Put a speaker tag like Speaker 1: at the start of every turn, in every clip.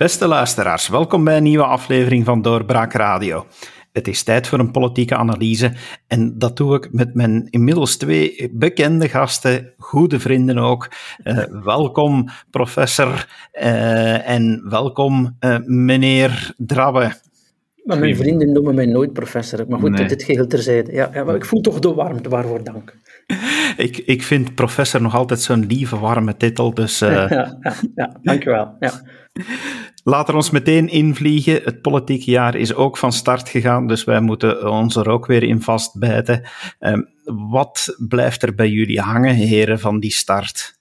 Speaker 1: Beste luisteraars, welkom bij een nieuwe aflevering van Doorbraak Radio. Het is tijd voor een politieke analyse en dat doe ik met mijn inmiddels twee bekende gasten, goede vrienden ook. Uh, welkom professor uh, en welkom uh, meneer Drabbe.
Speaker 2: Maar mijn vrienden noemen mij nooit professor. Maar goed, nee. dit geheel terzijde. Ja, ja, maar ik voel toch de warmte, waarvoor dank.
Speaker 1: ik, ik vind professor nog altijd zo'n lieve, warme titel, dus... Uh...
Speaker 2: Ja, ja, ja, dankjewel. Ja.
Speaker 1: Laten we ons meteen invliegen. Het politieke jaar is ook van start gegaan, dus wij moeten ons er ook weer in vastbijten. Uh, wat blijft er bij jullie hangen, heren, van die start?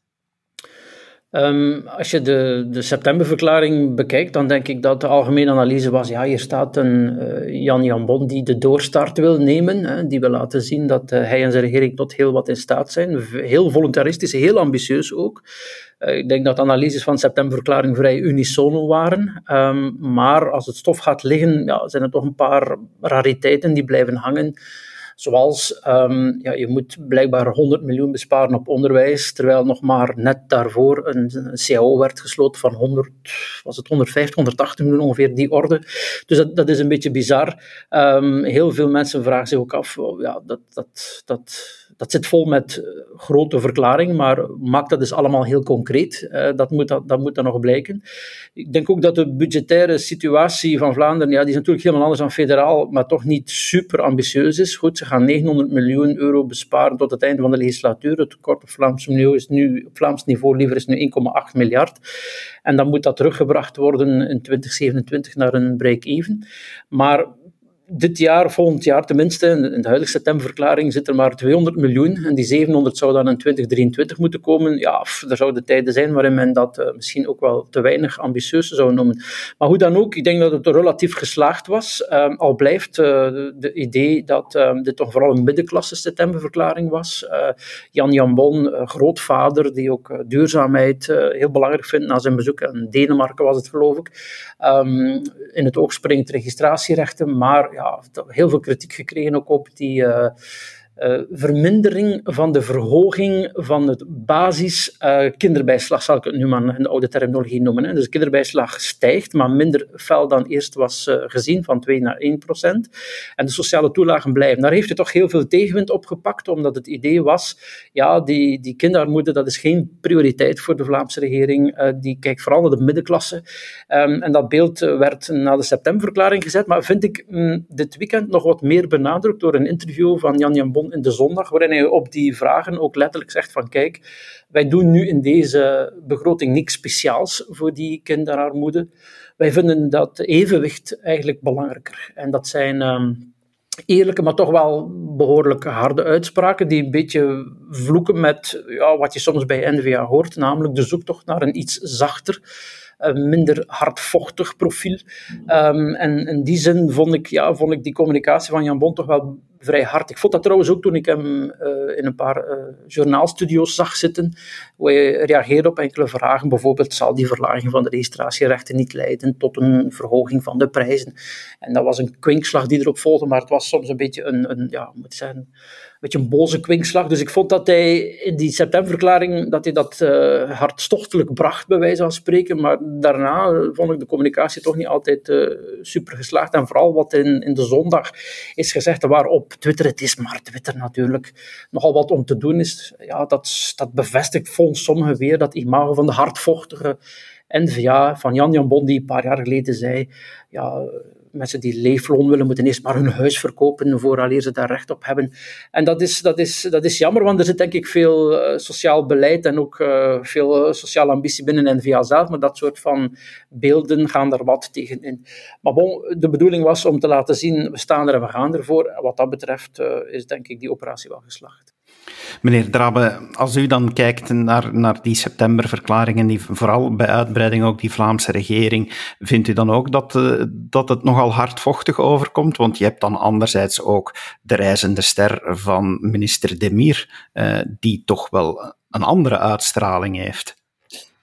Speaker 2: Um, als je de, de septemberverklaring bekijkt, dan denk ik dat de algemene analyse was, ja, hier staat een uh, Jan Jan Bon die de doorstart wil nemen, hè, die wil laten zien dat uh, hij en zijn regering tot heel wat in staat zijn. Heel voluntaristisch, heel ambitieus ook. Uh, ik denk dat de analyses van de septemberverklaring vrij unisono waren. Um, maar als het stof gaat liggen, ja, zijn er toch een paar rariteiten die blijven hangen. Zoals, um, ja, je moet blijkbaar 100 miljoen besparen op onderwijs, terwijl nog maar net daarvoor een, een CAO werd gesloten van 100, was het 150, 180 miljoen ongeveer, die orde. Dus dat, dat is een beetje bizar. Um, heel veel mensen vragen zich ook af, oh, ja, dat, dat, dat, dat zit vol met grote verklaringen, maar maakt dat dus allemaal heel concreet. Uh, dat, moet, dat moet dan nog blijken. Ik denk ook dat de budgettaire situatie van Vlaanderen, ja, die is natuurlijk helemaal anders dan federaal, maar toch niet super ambitieus is. Goed, ze gaan 900 miljoen euro besparen tot het einde van de legislatuur. Het tekort op Vlaams niveau is nu, op Vlaams niveau liever is nu 1,8 miljard. En dan moet dat teruggebracht worden in 2027 naar een break-even. Maar dit jaar, volgend jaar tenminste, in de huidige septemberverklaring zit er maar 200 miljoen en die 700 zou dan in 2023 moeten komen. Ja, er zouden tijden zijn waarin men dat uh, misschien ook wel te weinig ambitieus zou noemen. Maar hoe dan ook, ik denk dat het relatief geslaagd was. Um, al blijft de, de, idee dat um, dit toch vooral een middenklasse septemberverklaring was. Uh, Jan Jan Bon, grootvader, die ook duurzaamheid heel belangrijk vindt na zijn bezoek aan Denemarken was het geloof ik. Um, in het oog springt registratierechten, maar ja, heel veel kritiek gekregen ook op die uh, vermindering van de verhoging van het basis uh, kinderbijslag, zal ik het nu maar in de oude terminologie noemen. Hè. Dus de kinderbijslag stijgt, maar minder fel dan eerst was uh, gezien, van 2 naar 1 procent. En de sociale toelagen blijven. Daar heeft hij toch heel veel tegenwind op gepakt, omdat het idee was, ja, die, die kinderarmoede, dat is geen prioriteit voor de Vlaamse regering. die kijkt vooral naar de middenklasse. Um, en dat beeld werd na de septemberverklaring gezet, maar vind ik mm, dit weekend nog wat meer benadrukt door een interview van Jan Jan Bon in de zondag, waarin hij op die vragen ook letterlijk zegt van kijk, wij doen nu in deze begroting niks speciaals voor die kinderarmoede. Wij vinden dat evenwicht eigenlijk belangrijker. En dat zijn um, eerlijke, maar toch wel behoorlijk harde uitspraken die een beetje vloeken met ja, wat je soms bij NVA hoort, namelijk de zoektocht naar een iets zachter een minder hardvochtig profiel. Um, en in die zin vond ik, ja, vond ik die communicatie van Jan Bon toch wel vrij hard. Ik vond dat trouwens ook toen ik hem uh, in een paar uh, journaalstudio's zag zitten, waar hij reageerde op enkele vragen. Bijvoorbeeld, zal die verlaging van de registratierechten niet leiden tot een verhoging van de prijzen? En dat was een kwinkslag die erop volgde, maar het was soms een beetje een, een ja, moet zeggen, beetje een boze kwinkslag. Dus ik vond dat hij in die septemberverklaring dat hij dat uh, hartstochtelijk bracht, bij wijze van spreken. Maar daarna vond ik de communicatie toch niet altijd uh, super geslaagd. En vooral wat in, in de zondag is gezegd, waar op Twitter, het is maar Twitter natuurlijk, nogal wat om te doen is. Ja, dat, dat bevestigt volgens sommigen weer dat imago van de hardvochtige NVA van Jan Jan Bon, die een paar jaar geleden zei, ja, mensen die leefloon willen, moeten eerst maar hun huis verkopen vooraleer ze daar recht op hebben. En dat is, dat is, dat is jammer, want er zit denk ik veel uh, sociaal beleid en ook uh, veel uh, sociale ambitie binnen NVA zelf, maar dat soort van beelden gaan er wat tegen in. Maar bon, de bedoeling was om te laten zien, we staan er en we gaan ervoor. Wat dat betreft is denk ik die operatie wel geslaagd.
Speaker 1: Meneer Drabe, als u dan kijkt naar, naar die septemberverklaringen, die, vooral bij uitbreiding ook die Vlaamse regering, vindt u dan ook dat, uh, dat het nogal hardvochtig overkomt? Want je hebt dan anderzijds ook de reizende ster van minister Demir, uh, die toch wel een andere uitstraling heeft.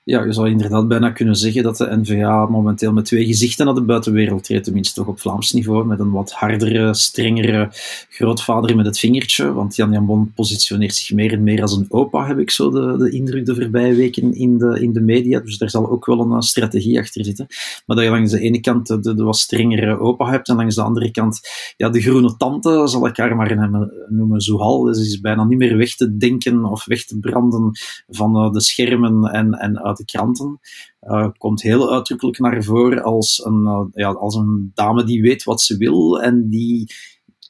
Speaker 3: Ja, je zou inderdaad bijna kunnen zeggen dat de NVA momenteel met twee gezichten naar de buitenwereld treedt, tenminste toch op Vlaams niveau, met een wat hardere, strengere grootvader met het vingertje, want Jan Jan Bon positioneert zich meer en meer als een opa, heb ik zo de, de indruk de voorbije weken in de, in de media, dus daar zal ook wel een strategie achter zitten. Maar dat je langs de ene kant de, de wat strengere opa hebt en langs de andere kant ja, de groene tante, zal ik haar maar noemen, Zohal, dus is bijna niet meer weg te denken of weg te branden van uh, de schermen en, en uit de kranten. Uh, komt heel uitdrukkelijk naar voren als een, uh, ja, als een dame die weet wat ze wil en die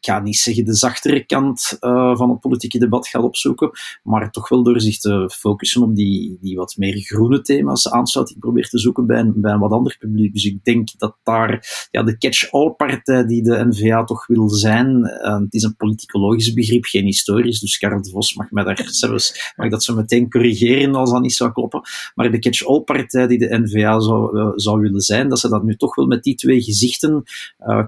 Speaker 3: ik ga niet zeggen de zachtere kant uh, van het politieke debat gaat opzoeken, maar toch wel door zich te focussen op die, die wat meer groene thema's aansluiting probeert te zoeken bij een, bij een wat ander publiek. Dus ik denk dat daar ja, de catch-all partij die de NVA toch wil zijn, uh, het is een politicologisch begrip, geen historisch, dus Karel de Vos mag mij daar zelfs, mag dat zo meteen corrigeren als dat niet zou kloppen, maar de catch-all partij die de NVA zou, uh, zou willen zijn, dat ze dat nu toch wel met die twee gezichten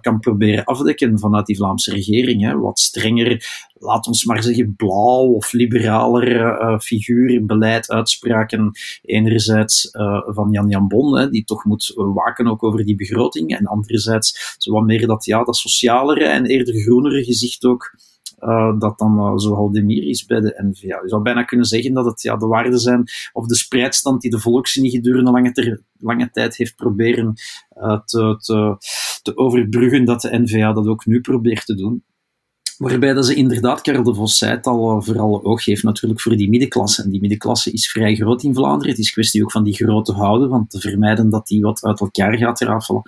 Speaker 3: kan proberen afdekken vanuit die Vlaamse regering hè, wat strenger, laat ons maar zeggen, blauw of liberaler uh, figuur, beleid, uitspraken. Enerzijds uh, van Jan Jan Bon, hè, die toch moet waken ook over die begroting, en anderzijds zo wat meer dat, ja, dat socialere en eerder groenere gezicht ook. Uh, dat dan uh, zo Haldemir is bij de NVA. Je zou bijna kunnen zeggen dat het ja, de waarden zijn, of de spreidstand die de Volksunie gedurende lange, ter, lange tijd heeft proberen uh, te, te, te overbruggen, dat de NVA dat ook nu probeert te doen. Waarbij dat ze inderdaad, Karel de Vos zei het al, eh, vooral oog heeft natuurlijk voor die middenklasse. En die middenklasse is vrij groot in Vlaanderen. Het is kwestie ook van die grote houden, van te vermijden dat die wat uit elkaar gaat rafelen.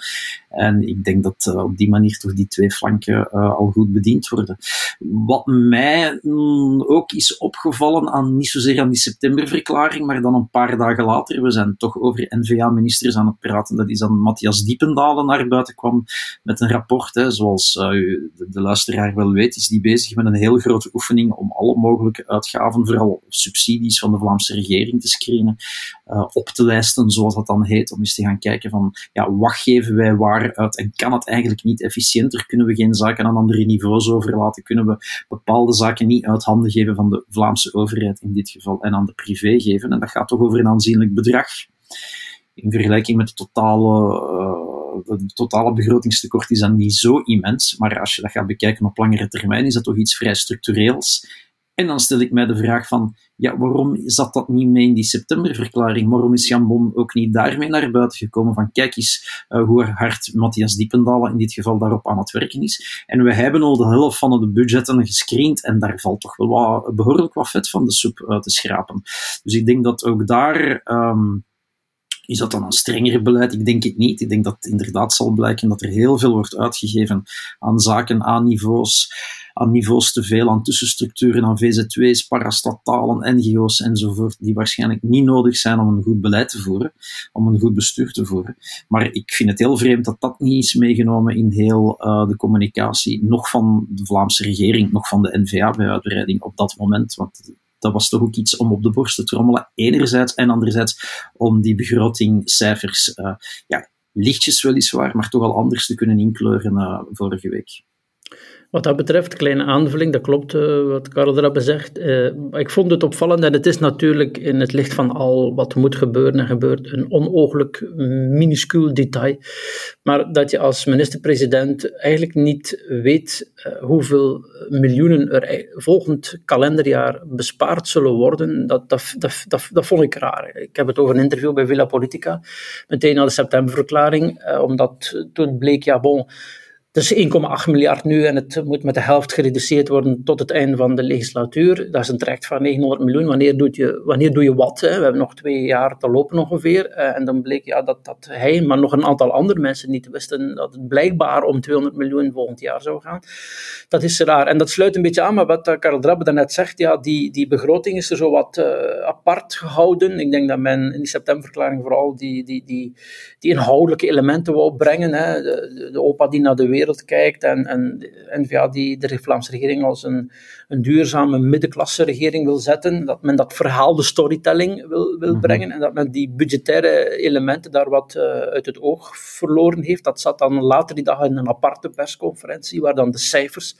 Speaker 3: En ik denk dat uh, op die manier toch die twee flanken uh, al goed bediend worden. Wat mij mm, ook is opgevallen, aan, niet zozeer aan die septemberverklaring, maar dan een paar dagen later, we zijn toch over NVA-ministers aan het praten, dat is dan Matthias Diependalen naar buiten kwam met een rapport, hè, zoals de, de luisteraar wel weet is die bezig met een heel grote oefening om alle mogelijke uitgaven, vooral subsidies van de Vlaamse regering te screenen, uh, op te lijsten, zoals dat dan heet, om eens te gaan kijken van, ja, wat geven wij waar uit en kan het eigenlijk niet efficiënter? Kunnen we geen zaken aan andere niveaus overlaten? Kunnen we bepaalde zaken niet uit handen geven van de Vlaamse overheid in dit geval en aan de privé geven? En dat gaat toch over een aanzienlijk bedrag in vergelijking met de totale uh, het totale begrotingstekort is dan niet zo immens, maar als je dat gaat bekijken op langere termijn, is dat toch iets vrij structureels. En dan stel ik mij de vraag van, ja, waarom zat dat niet mee in die septemberverklaring? Waarom is Jan Bon ook niet daarmee naar buiten gekomen? Van kijk eens uh, hoe hard Matthias Diependalen in dit geval daarop aan het werken is. En we hebben al de helft van de budgetten gescreend en daar valt toch wel wat, behoorlijk wat vet van de soep uit te schrapen. Dus ik denk dat ook daar um, is dat dan een strenger beleid? Ik denk het niet. Ik denk dat het inderdaad zal blijken dat er heel veel wordt uitgegeven aan zaken, aan niveaus, aan niveaus te veel, aan tussenstructuren, aan VZW's, parastatalen, NGO's enzovoort, die waarschijnlijk niet nodig zijn om een goed beleid te voeren, om een goed bestuur te voeren. Maar ik vind het heel vreemd dat dat niet is meegenomen in heel uh, de communicatie, nog van de Vlaamse regering, nog van de NVA bij uitbreiding op dat moment. Want dat was toch ook iets om op de borst te trommelen, enerzijds, en anderzijds om die begrotingcijfers, uh, ja, lichtjes weliswaar, maar toch al anders te kunnen inkleuren uh, vorige week.
Speaker 2: Wat dat betreft, kleine aanvulling, dat klopt uh, wat Karel erop zegt. Uh, ik vond het opvallend en het is natuurlijk in het licht van al wat moet gebeuren en gebeurt een onooglijk minuscuul detail. Maar dat je als minister-president eigenlijk niet weet uh, hoeveel miljoenen er volgend kalenderjaar bespaard zullen worden, dat, dat, dat, dat, dat vond ik raar. Ik heb het over een interview bij Villa Politica, meteen na de septemberverklaring, omdat toen bleek, ja bon, het is 1,8 miljard nu en het moet met de helft gereduceerd worden tot het einde van de legislatuur. Dat is een traject van 900 miljoen. Wanneer, doe je, wanneer doe je wat? Hè? We hebben nog twee jaar te lopen ongeveer. Uh, en dan bleek ja, dat, dat hij, maar nog een aantal andere mensen niet wisten dat het blijkbaar om 200 miljoen volgend jaar zou gaan. Dat is raar. En dat sluit een beetje aan met wat uh, Karel Drabbe daarnet zegt. Ja, die, die begroting is er zo wat uh, apart gehouden. Ik denk dat men in die septemberverklaring vooral die, die, die, die inhoudelijke elementen wou brengen. Hè? De, de, de opa die naar de wereld wereld kijkt en, en de N-VA die de Vlaamse regering als een, een duurzame middenklasse regering wil zetten, dat men dat verhaal, de storytelling wil, wil mhm. brengen en dat men die budgettaire elementen daar wat uh, uit het oog verloren heeft. Dat zat dan later die dag in een aparte persconferentie waar dan de cijfers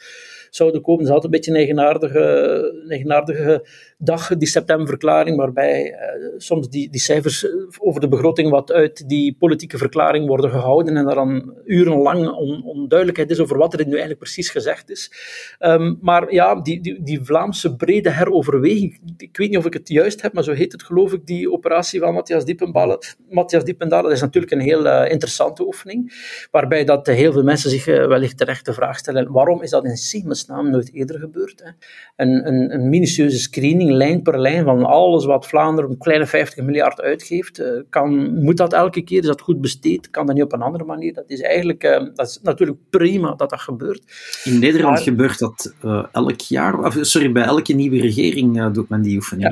Speaker 2: zouden komen. Dat is altijd een beetje een eigenaardige, eigenaardige dag, die septemberverklaring, waarbij eh, soms die, die cijfers eh, over de begroting wat uit die politieke verklaring worden gehouden en er dan urenlang on, onduidelijkheid is over wat er nu eigenlijk precies gezegd is. Um, maar ja, die, die, die Vlaamse brede heroverweging, ik weet niet of ik het juist heb, maar zo heet het geloof ik, die operatie van Matthias Diependalen. Matthias Diependalen, dat is natuurlijk een heel uh, interessante oefening, waarbij dat heel veel mensen zich wellicht terecht de vraag stellen, waarom is dat in Siemens-naam nooit eerder gebeurd? Hè? Een, een, een minutieuze screening lijn per lijn van alles wat Vlaanderen een kleine 50 miljard uitgeeft. Eh, kan, moet dat elke keer? Is dat goed besteed? Kan dat niet op een andere manier? Dat is eigenlijk uh, dat is natuurlijk prima dat dat gebeurt.
Speaker 3: In Nederland gebeurt dat uh, elk jaar, of, sorry, bij elke nieuwe regering doet men die oefening.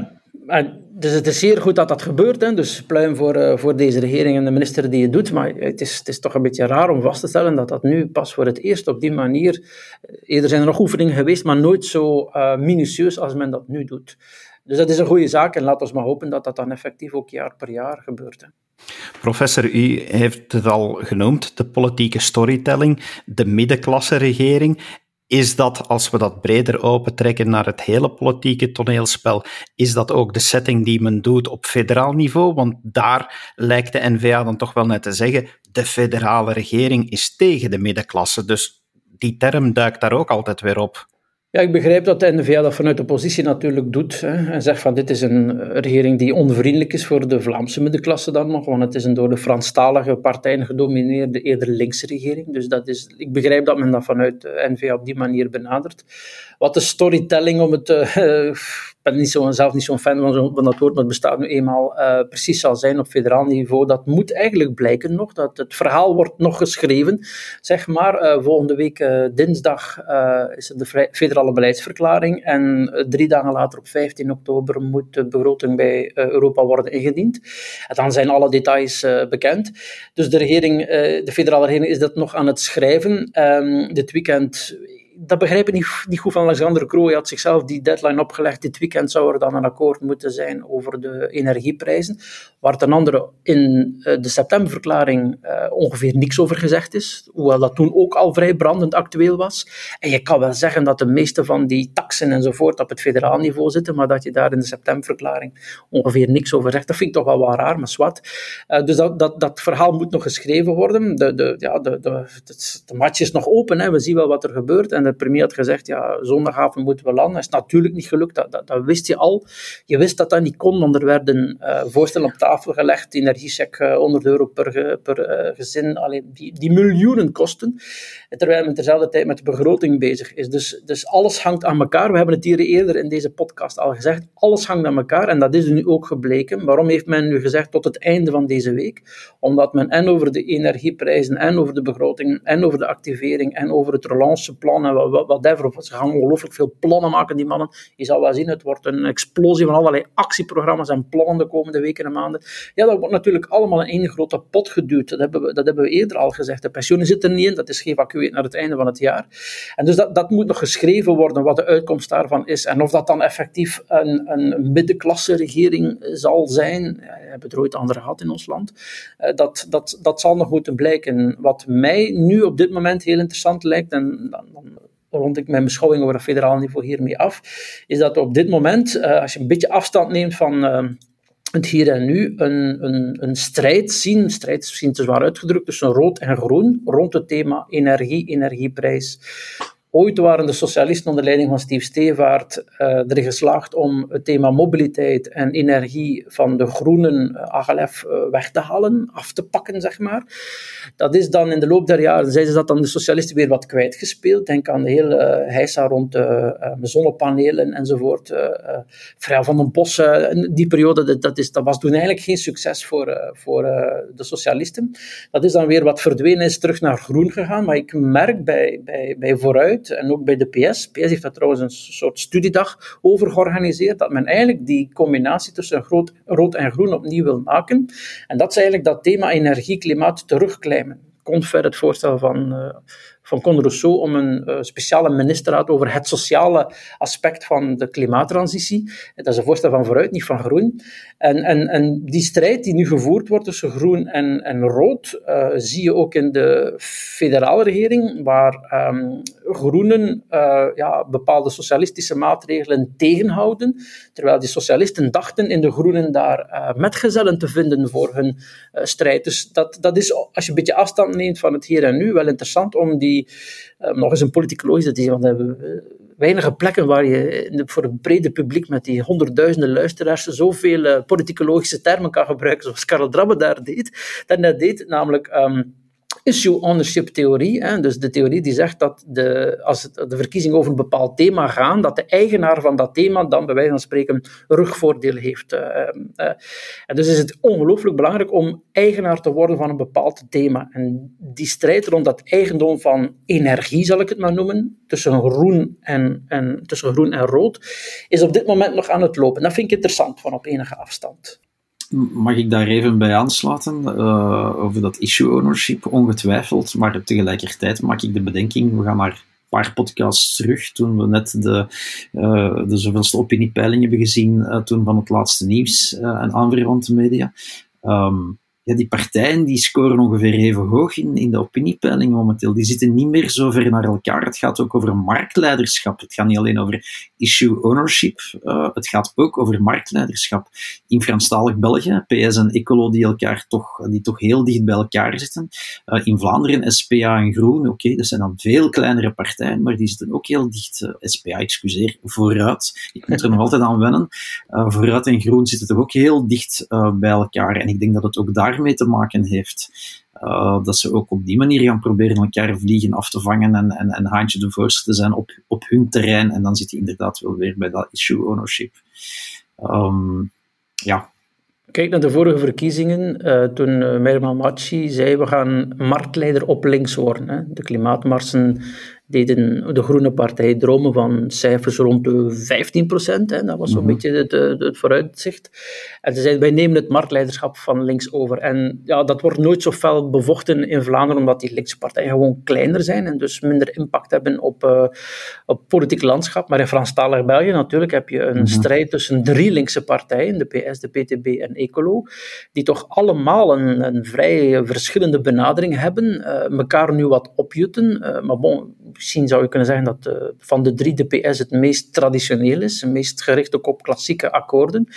Speaker 3: Ja
Speaker 2: dus het is zeer goed dat dat gebeurt. Hè. Dus pluim voor, uh, voor deze regering en de minister die het doet. Maar het is, het is toch een beetje raar om vast te stellen dat dat nu pas voor het eerst op die manier. Eh, eerder zijn er nog oefeningen geweest, maar nooit zo uh, minutieus als men dat nu doet. Dus dat is een goede zaak en laten we maar hopen dat dat dan effectief ook jaar per jaar gebeurt. Hè.
Speaker 1: Professor, u heeft het al genoemd, de politieke storytelling, de middenklasse regering is dat, als we dat breder opentrekken naar het hele politieke toneelspel, is dat ook de setting die men doet op federaal niveau? Want daar lijkt de NVA dan toch wel net te zeggen, de federale regering is tegen de middenklasse. Dus die term duikt daar ook altijd weer op.
Speaker 2: Ja, ik begrijp dat de NVA dat vanuit de positie natuurlijk doet. Hè, en zegt van dit is een regering die onvriendelijk is voor de Vlaamse middenklasse dan nog. Want het is een door de Franstalige partijen gedomineerde, eerder linkse regering. Dus dat is, ik begrijp dat men dat vanuit de NVA op die manier benadert. Wat de storytelling om het uh, ben niet zo, zelf niet zo'n fan van, van, dat woord, maar het bestaat nu eenmaal uh, precies zal zijn op federaal niveau. Dat moet eigenlijk blijken nog, dat het verhaal wordt nog geschreven. Zeg maar, uh, volgende week uh, dinsdag is het de federale beleidsverklaring en drie dagen later op 15 oktober moet de begroting bij Europa worden ingediend. En dan zijn alle details bekend. Dus de regering, de federale regering is dat nog aan het schrijven. Um, dit weekend dat begrijp ik niet, niet goed van Alexander Kroo. Hij had zichzelf die deadline opgelegd. Dit weekend zou er dan een akkoord moeten zijn over de energieprijzen. Waar ten andere in eh, de septemberverklaring uh, ongeveer niks over gezegd is. Hoewel dat toen ook al vrij brandend actueel was. En je kan wel zeggen dat de meeste van die taxen enzovoort op het federaal niveau zitten. Maar dat je daar in de septemberverklaring ongeveer niks over zegt. Dat vind ik toch wel wel raar, maar zwart. Uh, dus dat, dat, dat verhaal moet nog geschreven worden. De, de, ja, de, de, de match is nog open. Hè. We zien wel wat er gebeurt. En de premier had gezegd, ja, zondagavond moeten we landen. Dat is natuurlijk niet gelukt, dat, dat, wist je al. Je wist dat dat niet kon, want er werden uh, voorstellen op tafel gelegd, energiecheck uh, 100 euro per, per uh, gezin, alleen die, die miljoenen kosten, terwijl men terzelfde tijd met de begroting bezig is. Dus, dus alles hangt aan elkaar. We hebben het hier eerder in deze podcast al gezegd, alles hangt aan elkaar en dat is nu ook gebleken. Waarom heeft men nu gezegd tot het einde van deze week? Omdat men en over de energieprijzen, en over de begroting, en over de activering, en over het relanceplan en whatever. Ze gaan ongelooflijk veel plannen maken, die mannen. Je zal wel zien, het wordt een explosie van allerlei actieprogramma's en plannen de komende weken en maanden. Ja, dat wordt natuurlijk allemaal in één grote pot geduwd. Dat hebben we, dat hebben we eerder al gezegd. De pensioenen zitten er niet in, dat is geëvacueerd naar het einde van het jaar. En dus dat, dat moet nog geschreven worden, wat de uitkomst daarvan is. En of dat dan effectief een, een middenklasse regering zal zijn, ja, we hebben het ooit andere gehad in ons land, eh, dat, dat, dat zal nog moeten blijken. Wat mij nu op dit moment heel interessant lijkt, en dan, dan rond ik mijn beschouwing over het federaal niveau hiermee af, is dat op dit moment, uh, als je een beetje afstand neemt van uh, het hier en nu, een, een, een strijd zien, een strijd is misschien te zwaar uitgedrukt, tussen rood en groen, rond het thema energie, energieprijs, Ooit waren de socialisten onder leiding van Steve Stevaart uh, erin geslaagd om het thema mobiliteit en energie van de groenen uh, AGLF uh, weg te halen, af te pakken, zeg maar. Dat is dan in de loop der jaren, zijn ze dat dan de socialisten weer wat kwijtgespeeld. Denk aan de hele heisa rond de zonnepanelen enzovoort. Vrij van den Bos, die periode, dat, dat, is, dat was toen eigenlijk geen succes voor, voor de socialisten. Dat is dan weer wat verdwenen, is terug naar groen gegaan. Maar ik merk bij, bij, bij vooruit en ook bij de PS. PS heeft daar trouwens een soort studiedag over georganiseerd, dat men eigenlijk die combinatie tussen rood, en groen opnieuw wil maken. En dat is eigenlijk dat thema energie, klimaat terugklimmen. Confer, het voorstel van, uh, van Conor Rousseau om een speciale ministerraad over het sociale aspect van de klimaattransitie. Dat is een voorstel van vooruit, niet van groen. En, en, en die strijd die nu gevoerd wordt tussen groen en, en rood, zie je ook in de federale regering, waar um, groenen ja, bepaalde socialistische maatregelen tegenhouden, terwijl die socialisten dachten in de groenen daar metgezellen te vinden voor hun uh, strijd. Dus dat, dat is, als je een beetje afstand neemt van het hier en nu, wel interessant om die, uh, nog eens een politicologisch te zien, want weinige plekken waar je voor het brede publiek met die honderdduizenden luisteraars zoveel uh, politicologische termen kan gebruiken, zoals Karel Drabbe daar deed, dat deed, namelijk... Um, issue ownership theorie. Hè, dus de theorie die zegt dat de, als de verkiezingen over een bepaald thema gaan, dat de eigenaar van dat thema dan bij wijze van spreken rugvoordeel heeft. Uh, uh, en dus is het ongelooflijk belangrijk om eigenaar te worden van een bepaald thema. En die strijd rond dat eigendom van energie, zal ik het maar noemen, tussen groen en, en, tussen groen en rood, is op dit moment nog aan het lopen. Dat vind ik interessant van op enige afstand.
Speaker 3: Mag ik daar even bij aansluiten uh, over dat issue ownership? Ongetwijfeld, maar tegelijkertijd maak ik de bedenking, we gaan maar een paar podcasts terug, toen we net de, uh, de zoveelste opiniepeiling hebben gezien, uh, toen van het laatste nieuws en aanverwante media. Um, ja, die partijen die scoren ongeveer even hoog in, in de opiniepeiling momenteel. Die zitten niet meer zo ver naar elkaar. Het gaat ook over marktleiderschap. Het gaat niet alleen over issue ownership. Uh, het gaat ook over marktleiderschap. In Franstalig België, PS en Ecolo die, elkaar toch, die toch heel dicht bij elkaar zitten. Uh, in Vlaanderen, SPA en Groen, oké, dat zijn dan veel kleinere partijen, maar die zitten ook heel dicht. Uh, SPA, excuseer, vooruit. Ik moet er nog altijd aan wennen. vooruit en Groen zitten toch ook heel dicht bij elkaar. En ik denk dat het ook daar mee te maken heeft. Uh, dat ze ook op die manier gaan proberen elkaar vliegen af te vangen en, en, en haantje de voorste te zijn op, op hun terrein. En dan zit je inderdaad wel weer bij dat issue ownership. Um, ja.
Speaker 2: Kijk naar de vorige verkiezingen, uh, toen uh, Merman Machi zei we gaan marktleider op links worden. Hè. De klimaatmarsen deden de Groene Partij dromen van cijfers rond de 15 procent. Dat was zo'n mm beetje het, het, vooruitzicht. En ze zeiden, wij nemen het marktleiderschap van links over. En ja, dat wordt nooit zo fel bevochten in Vlaanderen, omdat die linkse partijen gewoon kleiner zijn en dus minder impact hebben op, uh, op politiek landschap. Maar in Franstalig België natuurlijk heb je een mhm. strijd tussen drie linkse partijen, de PS, de PTB en Ecolo, die toch allemaal een, een vrij verschillende benadering hebben, uh, elkaar nu wat opjutten. Uh, maar bon, misschien zou je kunnen zeggen dat uh, van de drie de PS het meest traditioneel is, het meest gericht ook op klassieke akkoorden.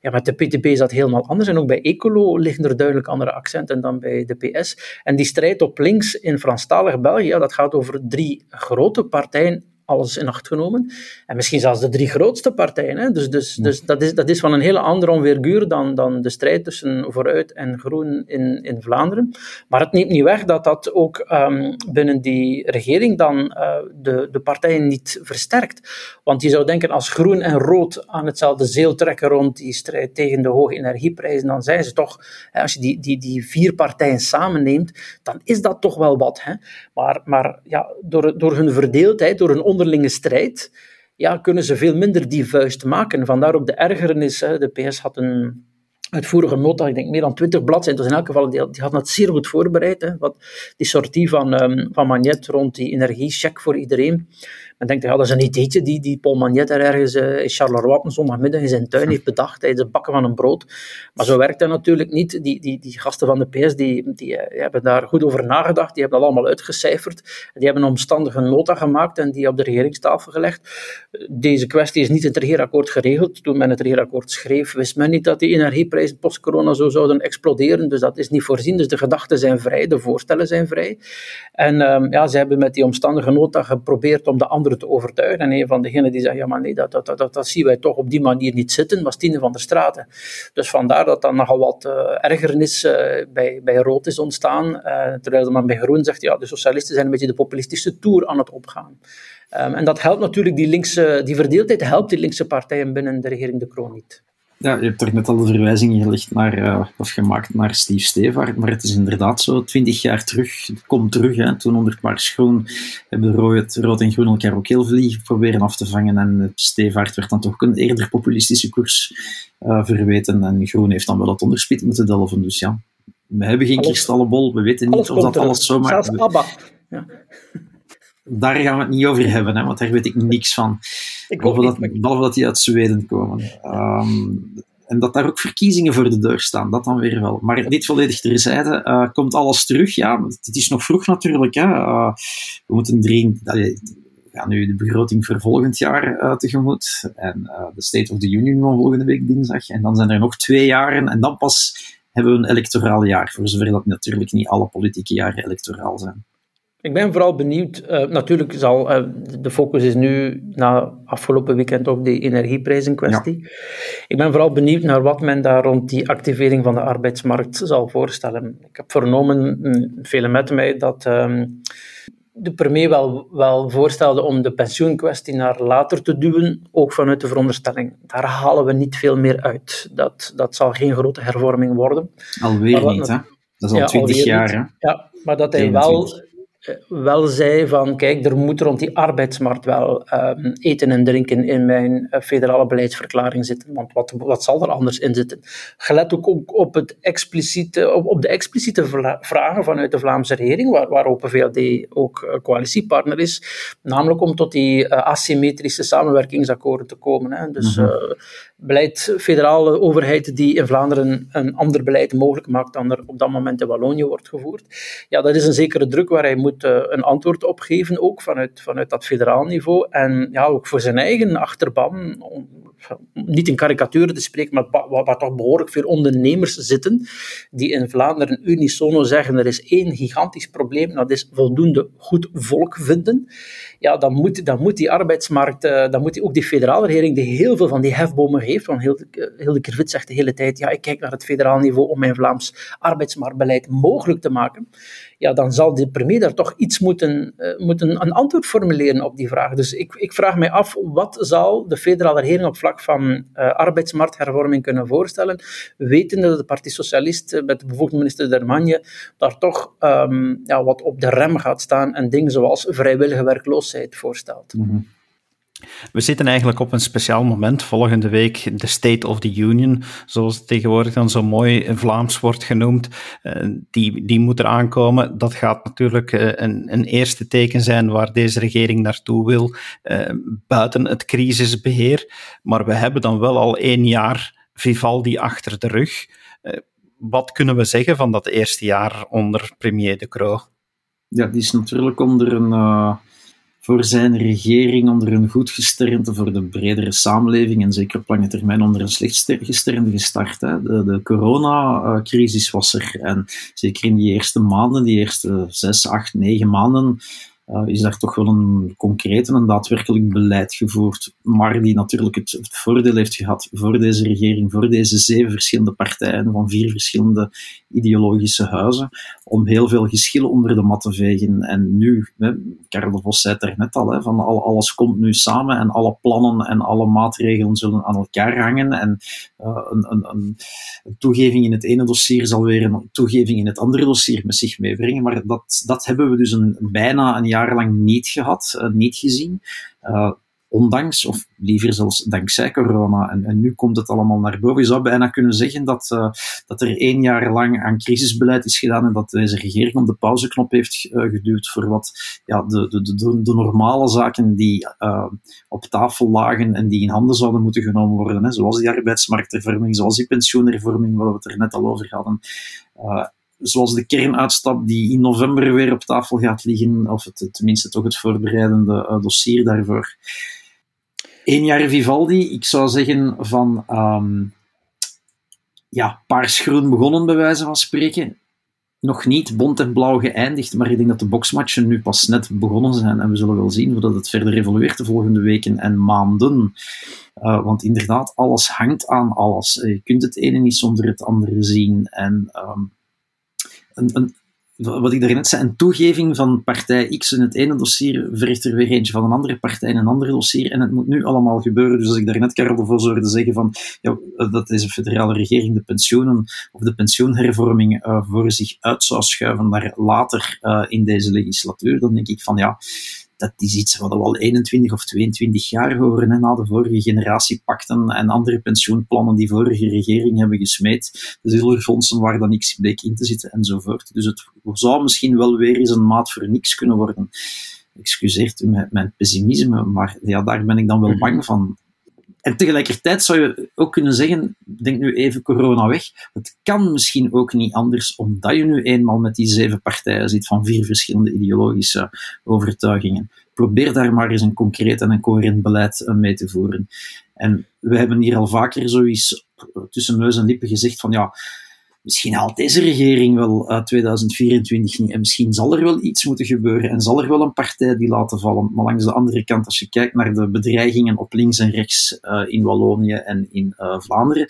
Speaker 2: Ja, met de PTB is dat helemaal anders. En ook bij Ecolo liggen er duidelijk andere accenten dan bij de PS. En die strijd op links in Franstalig België, ja, dat gaat over drie grote partijen alles in acht genomen. En misschien zelfs de drie grootste partijen. Hè. Dus, dus, dus dat, is, dat is van een hele andere onweerguur dan, dan de strijd tussen Vooruit en Groen in, in Vlaanderen. Maar het neemt niet weg dat dat ook um, binnen die regering dan uh, de, de partijen niet versterkt. Want je zou denken, als Groen en Rood aan hetzelfde zeel trekken rond die strijd tegen de hoge energieprijzen, dan zijn ze toch, als je die, die, die vier partijen samenneemt, dan is dat toch wel wat. Hè. Maar, maar ja, door, door hun verdeeldheid, door hun onderlinge strijd, ja, kunnen ze veel minder die vuist maken. Vandaar ook de ergernis. Hè. De PS had een uitvoerige nota, ik denk meer dan 20 bladzijden. Dus in elk geval, die, die had het zeer goed voorbereid. Hè. Wat, die sortie van, um, van Magnet rond die energiecheck voor iedereen. Men denkt, ja, dat is een ideetje die, die Paul Magnet er ergens uh, in Charleroi op zondagmiddag in zijn tuin heeft bedacht tijdens het bakken van een brood. Maar zo werkt dat natuurlijk niet. Die, die, die gasten van de PS die, die, uh, hebben daar goed over nagedacht. Die hebben dat allemaal uitgecijferd. Die hebben een omstandige nota gemaakt en die op de regeringstafel gelegd. Deze kwestie is niet in het regeerakkoord geregeld. Toen men het regeerakkoord schreef, wist men niet dat die energieprijzen post-corona zo zouden exploderen. Dus dat is niet voorzien. Dus de gedachten zijn vrij, de voorstellen zijn vrij. En um, ja, ze hebben met die omstandige nota geprobeerd om de andere te overtuigen. En een van degenen die zegt, ja maar nee, dat, dat, dat, dat, zien wij toch op die manier niet zitten, was Tine van der Straten. Dus vandaar dat dan nogal wat uh, ergernis uh, bij, bij rood is ontstaan, uh, terwijl men bij groen zegt, ja, de socialisten zijn een beetje de populistische tour aan het opgaan. Um, en dat helpt natuurlijk, die, linkse, die verdeeldheid helpt die linkse partijen binnen de regering De Kroon niet.
Speaker 3: Ja, je hebt er net al de verwijzing gelegd naar, uh, of gemaakt naar Steve Stevaart, maar het is inderdaad zo, twintig jaar terug, het komt terug, hè, toen onder Mars Groen hebben rood, rood en groen elkaar ook heel vlieg proberen af te vangen en Stevaart werd dan toch een eerder populistische koers uh, verweten en Groen heeft dan wel het onderspit moeten delven, dus ja, we hebben geen kristallenbol, we weten niet of dat alles zomaar...
Speaker 2: Zelfs ABBA. Ja.
Speaker 3: daar gaan we het niet over hebben, hè, want daar weet ik niks van. Ik behalve, dat, behalve dat die uit Zweden komen. Ehm, en dat daar ook verkiezingen voor de deur staan, dat dan weer wel. Maar dit volledig terzijde, uh, komt alles terug? Ja, het is nog vroeg natuurlijk. Hè. Uh, we moeten drie, allee, gaan nu de begroting voor volgend jaar uh, tegemoet. En de State of the Union van volgende week dinsdag. En dan zijn er nog twee jaren. En dan pas hebben we een electoraal jaar. Voor zover dat natuurlijk niet alle politieke jaren electoraal zijn.
Speaker 2: Ik ben vooral benieuwd, uh, natuurlijk zal uh, de focus is nu na afgelopen weekend op die energieprijzen kwestie. Ik ben vooral benieuwd naar wat men daar rond die activering van de arbeidsmarkt zal voorstellen. Ik heb vernomen, mm, velen met mij, dat um, de premier wel, wel voorstelde om de pensioenkwestie naar later te duwen, ook vanuit de veronderstelling. Daar halen we niet veel meer uit. Dat, dat zal geen grote hervorming worden.
Speaker 3: Alweer niet, hè? Dat is al twintig jaar, hè?
Speaker 2: Ja, maar dat hij wel eh, wel zei van, kijk, er moet rond die arbeidsmarkt wel um, eten en drinken in mijn uh, federale beleidsverklaring zitten. Want wat, wat zal er anders in zitten? Gelet ook op, het expliciete, op, op de expliciete vragen vanuit de Vlaamse regering, waar, waar Open VLD ook uh, coalitiepartner is, namelijk om tot die asymmetrische samenwerkingsakkoorden te komen. Hè. Dus mm -hmm. beleid, federale overheid die in Vlaanderen een ander beleid mogelijk maakt dan er op dat moment in Wallonië wordt gevoerd. Ja, dat is een zekere druk waar hij moet uh, een antwoord op geven, ook vanuit, vanuit dat federaal niveau. En ja, ook voor zijn eigen achterban, om niet in karikaturen te spreken, maar waar, waar toch behoorlijk veel ondernemers zitten, die in Vlaanderen unisono zeggen, er is één gigantisch probleem, dat is voldoende goed volk vinden. Ja, dan moet, dan moet die arbeidsmarkt, uh, dan moet ook die federale regering, die heel veel van die hefbomen heeft, want Hilde, Kervit zegt de hele tijd, ja, ik kijk naar het federaal niveau om mijn Vlaams arbeidsmarktbeleid mogelijk te maken ja, dan zal de premier daar toch iets moeten, uh, moeten een antwoord formuleren op die vraag. Dus ik, ik vraag mij af, wat zal de federale regering op vlak van uh, arbeidsmarkthervorming kunnen voorstellen, wetende dat de Partij Socialist met de bevoegde minister Dermagne daar toch um, ja, wat op de rem gaat staan en dingen zoals vrijwillige werkloosheid voorstelt.
Speaker 3: Mm -hmm.
Speaker 1: We zitten eigenlijk op een speciaal moment. Volgende week de State of the Union, zoals het tegenwoordig dan zo mooi in Vlaams wordt genoemd. Uh, die, die moet er aankomen. Dat gaat natuurlijk uh, een, een eerste teken zijn waar deze regering naartoe wil, uh, buiten het crisisbeheer. Maar we hebben dan wel al één jaar Vivaldi achter de rug. wat kunnen we zeggen van dat eerste jaar onder premier De Croo?
Speaker 3: Ja, die is natuurlijk onder een voor zijn regering onder een goed gesternte voor de bredere samenleving en zeker op lange termijn onder een slecht gesternte gestart. Hè. De, de coronacrisis was er en zeker in die eerste maanden, die eerste zes, acht, negen maanden, uh, is daar toch wel een concreet en een daadwerkelijk beleid gevoerd, maar die natuurlijk het, voordeel heeft gehad voor deze regering, voor deze zeven verschillende partijen van vier verschillende ideologische huizen, om heel veel geschillen onder de mat te vegen. En nu, hè, Karel de Vos zei het er net al, hè, van al, alles komt nu samen en alle plannen en alle maatregelen zullen aan elkaar hangen en een, een, een, toegeving in het ene dossier zal weer een toegeving in het andere dossier met zich meebrengen, maar dat, dat hebben we dus een, bijna een jaar jarenlang niet gehad, uh, niet gezien. Ondanks, of liever zelfs dankzij corona. En, en, nu komt het allemaal naar boven. Je zou bijna kunnen zeggen dat, uh, dat er één jaar lang aan crisisbeleid is gedaan en dat deze regering op de pauzeknop heeft uh, geduwd voor wat ja, de, de, de, de normale zaken die uh, op tafel lagen en die in handen zouden moeten genomen worden, hè, zoals die arbeidsmarkthervorming, zoals die pensioenhervorming, waar we het er net al over hadden zoals de kernuitstap die in november weer op tafel gaat liggen, of het, tenminste toch het voorbereidende dossier daarvoor. Eén jaar Vivaldi, ik zou zeggen van um, ja, paarsgroen begonnen bij wijze van spreken. Nog niet bont en blauw geëindigd, maar ik denk dat de boksmatchen nu pas net begonnen zijn en we zullen wel zien hoe dat het verder evolueert de volgende weken en maanden. Uh, want inderdaad, alles hangt aan alles. Je kunt het ene niet zonder het andere zien. En um, een, een, wat ik daarnet zei, een toegeving van partij X in het ene dossier verricht er weer eentje van een andere partij in een ander dossier. En het moet nu allemaal gebeuren. Dus als ik daarnet Karel voor zorgde zeggen van ja, dat deze federale regering de pensioenen of de pensioenhervorming uh, voor zich uit zou schuiven naar later uh, in deze legislatuur, dan denk ik van ja, dat is iets wat we al 21 of 22 jaar horen, hè, na de vorige generatiepakten en andere pensioenplannen die vorige regering hebben gesmeed. De zilverfondsen waar dan niks bleek in te zitten enzovoort. Dus het zou misschien wel weer eens een maat voor niks kunnen worden. excuseert u mijn pessimisme, maar ja, daar ben ik dan wel mhm. bang van. En tegelijkertijd zou je ook kunnen zeggen, denk nu even corona weg, het kan misschien ook niet anders, omdat je nu eenmaal met die zeven partijen zit van vier verschillende ideologische overtuigingen. Probeer daar maar eens een concreet en een coherent beleid eh, mee te voeren. En we hebben hier al vaker zoiets tussen neus en lippen gezegd van ja, misschien haalt deze regering wel uit 2024 niet. En misschien zal er wel iets moeten gebeuren en zal er wel een partij die laten vallen. Maar langs de andere kant, als je kijkt naar de bedreigingen op links en rechts uh, in Wallonië en in uh, Vlaanderen,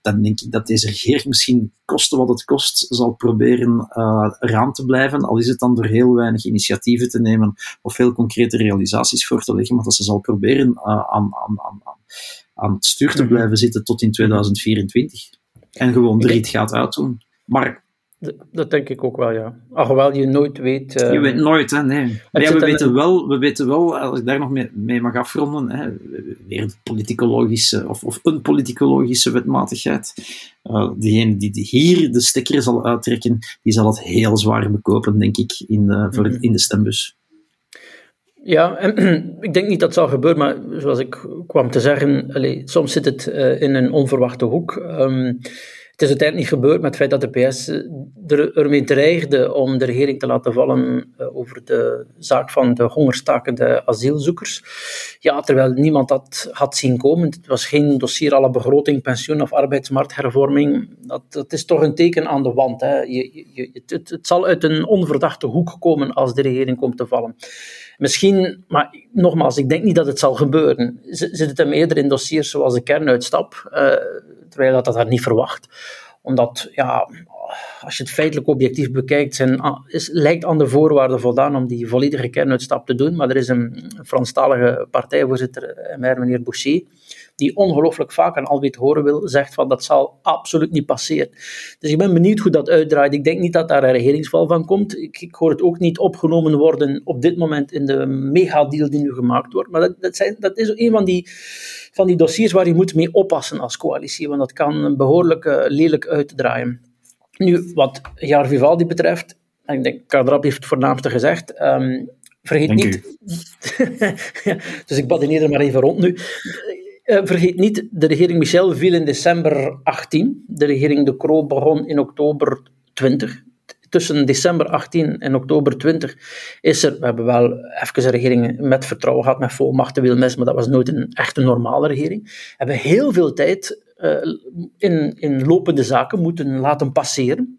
Speaker 3: dan denk ik dat deze regering misschien, koste wat het kost, zal proberen uh, eraan te blijven. Al is het dan door heel weinig initiatieven te nemen of heel concrete realisaties voor te leggen, maar dat ze zal proberen aan, aan, aan, aan het stuur te mhm. blijven zitten tot in 2024. En gewoon de rit gaat uitdoen. Maar
Speaker 2: dat denk ik ook wel, ja. Alhoewel je nooit weet...
Speaker 3: Uh, je weet nooit, hè, nee. ja, we, weten wel, we weten wel, als ik daar nog mee, mee mag afronden, hè, weer de politicologische, of, of een politicologische wetmatigheid. Uh, diegene die hier de stekker zal uittrekken, die zal het heel zwaar bekopen, denk ik, in, voor, mhm. in de stembus.
Speaker 2: Ja, ik denk niet dat het zal gebeuren, maar zoals ik kwam te zeggen, soms zit het uh, in een onverwachte hoek. Um, het is uiteindelijk niet gebeurd met het feit dat de PS er, ermee dreigde om de regering te laten vallen uh, over de zaak van de hongerstakende asielzoekers. Ja, terwijl niemand dat had zien komen. Het was geen dossier alle begroting, pensioen of arbeidsmarkthervorming. Dat, dat is toch een teken aan de wand. Hè. Je, je, het, het zal uit een onverdachte hoek komen als de regering komt te vallen. Misschien, maar nogmaals, ik denk niet dat het zal gebeuren. Zit het hem eerder in dossiers zoals de kernuitstap, uh, terwijl dat dat daar niet verwacht. Omdat, ja, als je het feitelijk objectief bekijkt, zijn, is, lijkt aan de voorwaarden voldaan om die volledige kernuitstap te doen. Maar er is een Franstalige partijvoorzitter, eh, meneer Boucher, die ongelooflijk vaak aan Alwit horen wil, zegt van dat zal absoluut niet passeren. Dus ik ben benieuwd hoe dat uitdraait. Ik denk niet dat daar een regeringsval van komt. Ik, ik hoor het ook niet opgenomen worden op dit moment in de megadeal die nu gemaakt wordt. Maar dat, dat, zijn, dat is een van die, van die dossiers waar je moet mee oppassen als coalitie, want dat kan behoorlijk uh, lelijk uitdraaien. Nu, wat Jaar Vivaldi betreft, ik denk, Kadrap heeft het voornaamste gezegd, um, vergeet niet... dus ik badineer er maar even rond nu. Uh, vergeet niet, de regering Michel viel in december 18. De regering De Croo begon in oktober 20. Tussen december 18 en oktober 20 is er, we hebben wel even een regering met vertrouwen gehad, met volmachten Wilmes, maar dat was nooit een echte normale regering. We hebben heel veel tijd uh, in, in lopende zaken moeten laten passeren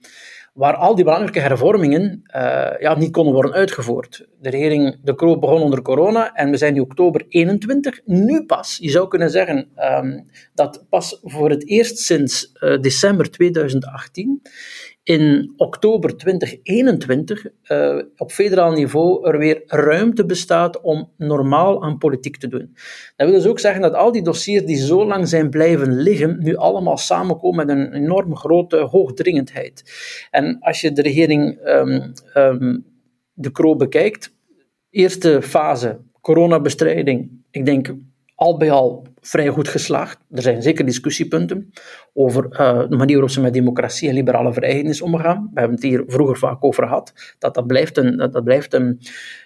Speaker 2: waar al die belangrijke hervormingen uh, ja, niet konden worden uitgevoerd. De regering De Croo begon onder corona en we zijn nu oktober 21. Nu pas, je zou kunnen zeggen um, dat pas voor het eerst sinds uh, december 2018 in oktober 2021 uh, op federaal niveau er weer ruimte bestaat om normaal aan politiek te doen. Dat wil dus ook zeggen dat al die dossiers die zo lang zijn blijven liggen, nu allemaal samenkomen met een enorm grote hoogdringendheid. En als je de regering um, um, de Kroo bekijkt, eerste fase, coronabestrijding, ik denk al bij al vrij goed geslaagd. Er zijn zeker discussiepunten over uh, de manier waarop ze met democratie en liberale vrijheden is omgegaan. We hebben het hier vroeger vaak over gehad. Dat, dat blijft een, dat, blijft een,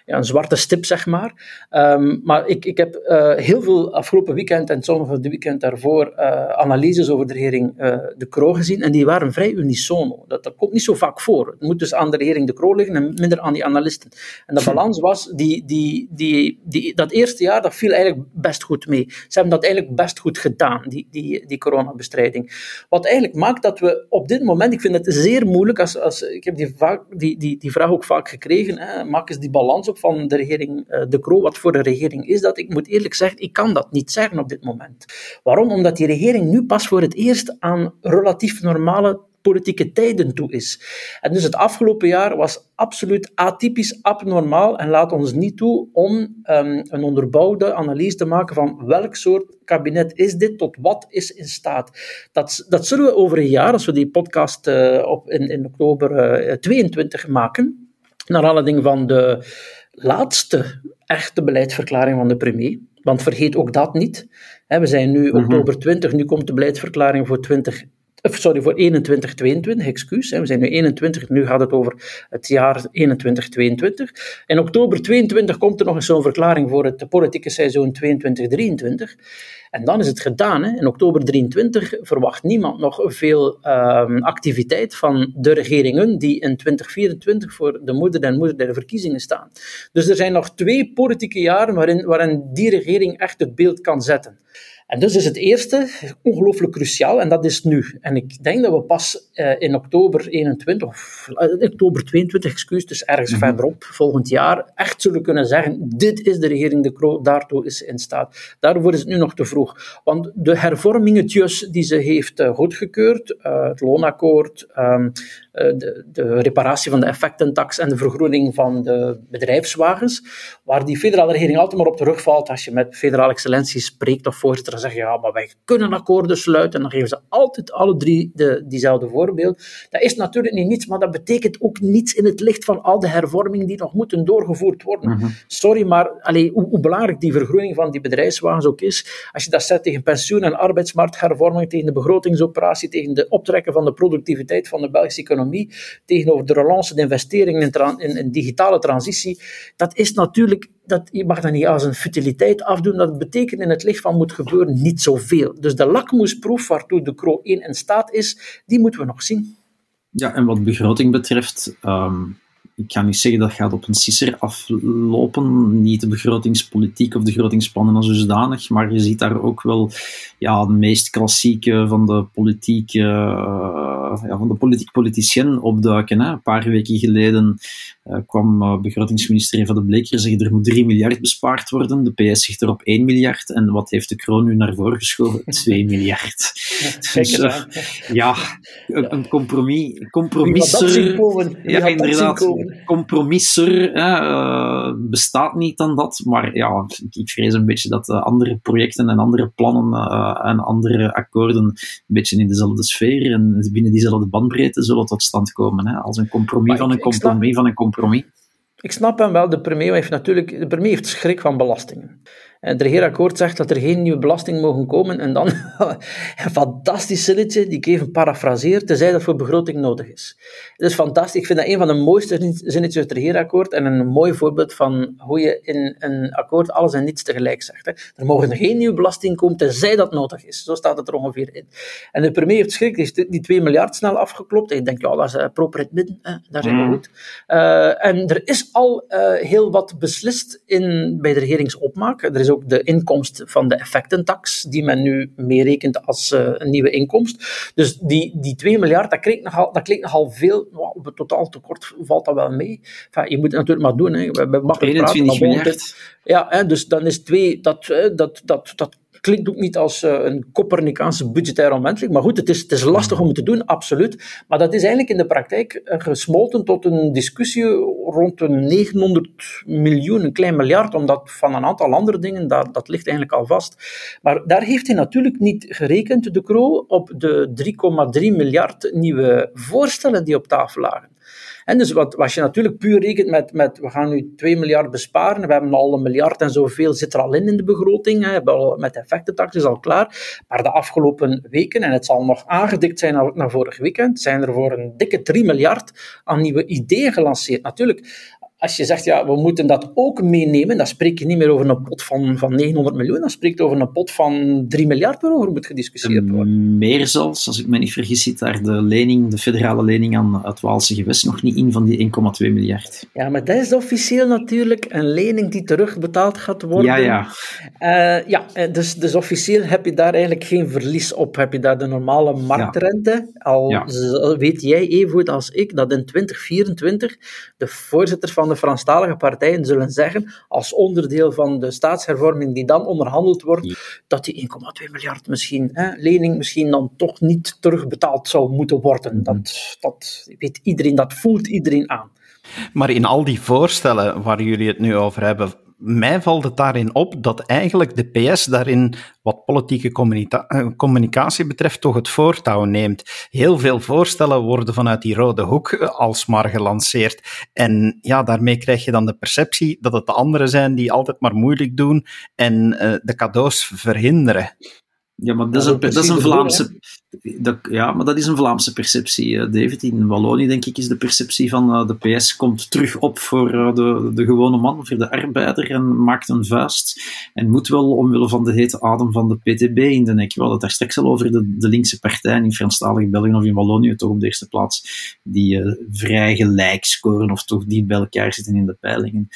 Speaker 2: ja, een zwarte stip, zeg maar. Um, maar ik, ik heb uh, heel veel afgelopen weekend en sommige de weekend daarvoor uh, analyses over de regering De Croo gezien. En die waren vrij unisono. Dat, dat komt niet zo vaak voor. Het moet dus aan de regering De Croo liggen en minder aan die analisten. En de balans was, die, die, die, die, dat eerste jaar, dat viel eigenlijk best goed mee. Ze hebben dat eigenlijk best goed gedaan, die, die, die coronabestrijding. Wat eigenlijk maakt dat we op dit moment, ik vind het zeer moeilijk, als, als, ik heb die, die, die, die vraag ook vaak gekregen, hè, maak eens die balans op van de regering uh, De Croo, wat voor een regering is dat? Ik moet eerlijk zeggen, ik kan dat niet zeggen op dit moment. Waarom? Omdat die regering nu pas voor het eerst aan relatief normale politieke tijden toe is. En dus het afgelopen jaar was absoluut atypisch, abnormaal en laat ons niet toe om um, een onderbouwde analyse te maken van welk soort kabinet is dit, tot wat is in staat. Dat, dat zullen we over een jaar, als we die podcast uh, op, in, in oktober uh, 22 maken, naar aanleiding van de laatste echte beleidsverklaring van de premier. Want vergeet ook dat niet. we zijn nu mm oktober 20, nu komt de beleidsverklaring voor 20 Of sorry, voor 21, 22, excuus. We zijn nu 21, nu gaat het over het jaar 21, 22. In oktober 22 komt er nog eens zo'n verklaring voor het politieke seizoen 22, 23. En dan is het gedaan. Hè. In oktober 23 verwacht niemand nog veel uh, activiteit van de regeringen die in 2024 voor de moeder en moeder der verkiezingen staan. Dus er zijn nog twee politieke jaren waarin, waarin die regering echt het beeld kan zetten. En dus is het eerste ongelooflijk cruciaal en dat is nu. En ik denk dat we pas uh, in oktober 21, of uh, oktober 22, excuus, dus ergens mm -hmm. verderop volgend jaar, echt zullen kunnen zeggen: dit is de regering de Croo, daartoe is ze in staat. Daarvoor is het nu nog te vroeg. Want de hervormingetjes die ze heeft uh, goedgekeurd, het loonakkoord, um, de, de, reparatie van de effectentax en de vergroening van de bedrijfswagens, waar die federale regering altijd maar op terugvalt als je met federale excellentie spreekt of voorzitter zeggen, ja, maar wij kunnen akkoorden sluiten. En dan geven ze altijd alle drie de, diezelfde voorbeeld. Dat is natuurlijk niet niets, maar dat betekent ook niets in het licht van al de hervormingen die nog moeten doorgevoerd worden. Mm -hmm. Sorry, maar allee, hoe, hoe, belangrijk die vergroening van die bedrijfswagens ook is, als je dat zet tegen pensioen- en arbeidsmarkthervorming, tegen de begrotingsoperatie, tegen de optrekken van de productiviteit van de Belgische economie, tegenover de relance, de investeringen in, in, digitale transitie, dat is natuurlijk dat, je mag dat niet als een futiliteit afdoen. Dat betekent in het licht van moet gebeuren niet zoveel. Dus de lakmoesproef waartoe de CRO 1 in staat is, die moeten we nog zien.
Speaker 3: Ja, en wat begroting betreft, um, ik kan niet zeggen dat gaat op een sisser aflopen. Niet de begrotingspolitiek of de begrotingsplannen als zodanig, maar je ziet daar ook wel ja, de meest klassieke van de politiek, uh, ja, van de politiek politicien opduiken. Hè. Een paar weken geleden uh, kwam uh, begrotingsminister Eva de Bleker zeggen er moet 3 miljard bespaard worden. De PS zegt er op 1 miljard. En wat heeft de kroon nu naar voren geschoven? 2 miljard. dus, ja, een, een compromis. Compromisser. Ja, inderdaad compromisser uh, bestaat niet dan dat. Maar ja, ik, vrees een beetje dat andere projecten en andere plannen en andere akkoorden een beetje in dezelfde sfeer en binnen diezelfde bandbreedte zullen tot stand komen. Hè, als een compromis maar van een compromis snap, van een compromis.
Speaker 2: Ik snap hem wel. De premier heeft natuurlijk de premier heeft schrik van belastingen. Het regeerakkoord zegt dat er geen nieuwe belasting mogen komen. En dan een fantastisch zinnetje, die ik even parafraseer, tenzij dat voor begroting nodig is. Het is fantastisch. Ik vind dat een van de mooiste zinnetjes uit het regeerakkoord en een mooi voorbeeld van hoe je in een akkoord alles en niets tegelijk zegt. Hè. Er mogen geen nieuwe belasting komen, tenzij dat nodig is. Zo staat het er ongeveer in. En de premier heeft schrik, die, die 2 miljard snel afgeklopt. En ik denk, ja, dat is uh, proper het midden, hè. daar zijn we goed. Uh, en er is al uh, heel wat beslist in, bij de regeringsopmaak. Er is ook de inkomst van de effectentax, die men nu meerekent als uh, een nieuwe inkomst. Dus die, die 2 miljard, dat klinkt nogal, dat klinkt nogal veel. Nou, op het totaal tekort valt dat wel mee. Enfin, je moet het natuurlijk maar doen. Hè. We, we
Speaker 3: 21 miljard.
Speaker 2: Ja, hè, dus dan is twee, dat, dat, dat, dat klinkt ook niet als uh, een Copernicaanse budgettaire omwenteling. Maar goed, het is, het is lastig om het te doen, absoluut. Maar dat is eigenlijk in de praktijk uh, gesmolten tot een discussie rond de 900 miljoen, een klein miljard, omdat van een aantal andere dingen, dat, dat ligt eigenlijk al vast. Maar daar heeft hij natuurlijk niet gerekend, de Croo, op de 3,3 miljard nieuwe voorstellen die op tafel lagen. En dus wat, als je natuurlijk puur rekent met, met we gaan nu 2 miljard besparen, we hebben al een miljard en zoveel zit er al in in de begroting, hè, hebben al, met effectentax is al klaar. Maar de afgelopen weken, en het zal nog aangedikt zijn naar, naar vorig weekend, zijn er voor een dikke 3 miljard aan nieuwe ideeën gelanceerd. Natuurlijk, als je zegt, ja, we moeten dat ook meenemen, dan spreek je niet meer over een pot van, van 900 miljoen, dan spreek je over een pot van 3 miljard waarover moet gediscussieerd worden.
Speaker 3: Meer zelfs, als ik me niet vergis, zit daar de lening, de federale lening aan het Waalse gewest nog niet in van die 1,2 miljard.
Speaker 2: Ja, maar dat is officieel natuurlijk een lening die terugbetaald gaat worden.
Speaker 3: Ja, ja.
Speaker 2: Uh, ja, dus, dus officieel heb je daar eigenlijk geen verlies op. Heb je daar de normale marktrente. Ja. Al ja. weet jij even goed als ik dat in 2024 de voorzitter van de Franstalige partijen zullen zeggen, als onderdeel van de staatshervorming die dan onderhandeld wordt, ja. dat die 1,2 miljard misschien, hè, lening misschien dan toch niet terugbetaald zou moeten worden. Dat, dat weet iedereen, dat voelt iedereen aan.
Speaker 1: Maar in al die voorstellen waar jullie het nu over hebben, mij valt het daarin op dat eigenlijk de PS daarin, wat politieke communicatie betreft, toch het voortouw neemt. Heel veel voorstellen worden vanuit die rode hoek alsmaar gelanceerd. En ja, daarmee krijg je dan de perceptie dat het de anderen zijn die altijd maar moeilijk doen en uh, de cadeaus verhinderen.
Speaker 3: Ja, maar dat is een, dat is een Vlaamse, Dat, ja, maar dat is een Vlaamse perceptie, eh, David. In Wallonië, denk ik, is de perceptie van uh, de PS komt terug op voor uh, de, de gewone man, voor de arbeider, en maakt een vuist. En moet wel omwille van de hete adem van de PTB in de nek. We hadden het daar straks al over de, de linkse partijen in Franstalig België of in Wallonië, toch op de eerste plaats, die vrij gelijk scoren of toch die bij elkaar zitten in de peilingen.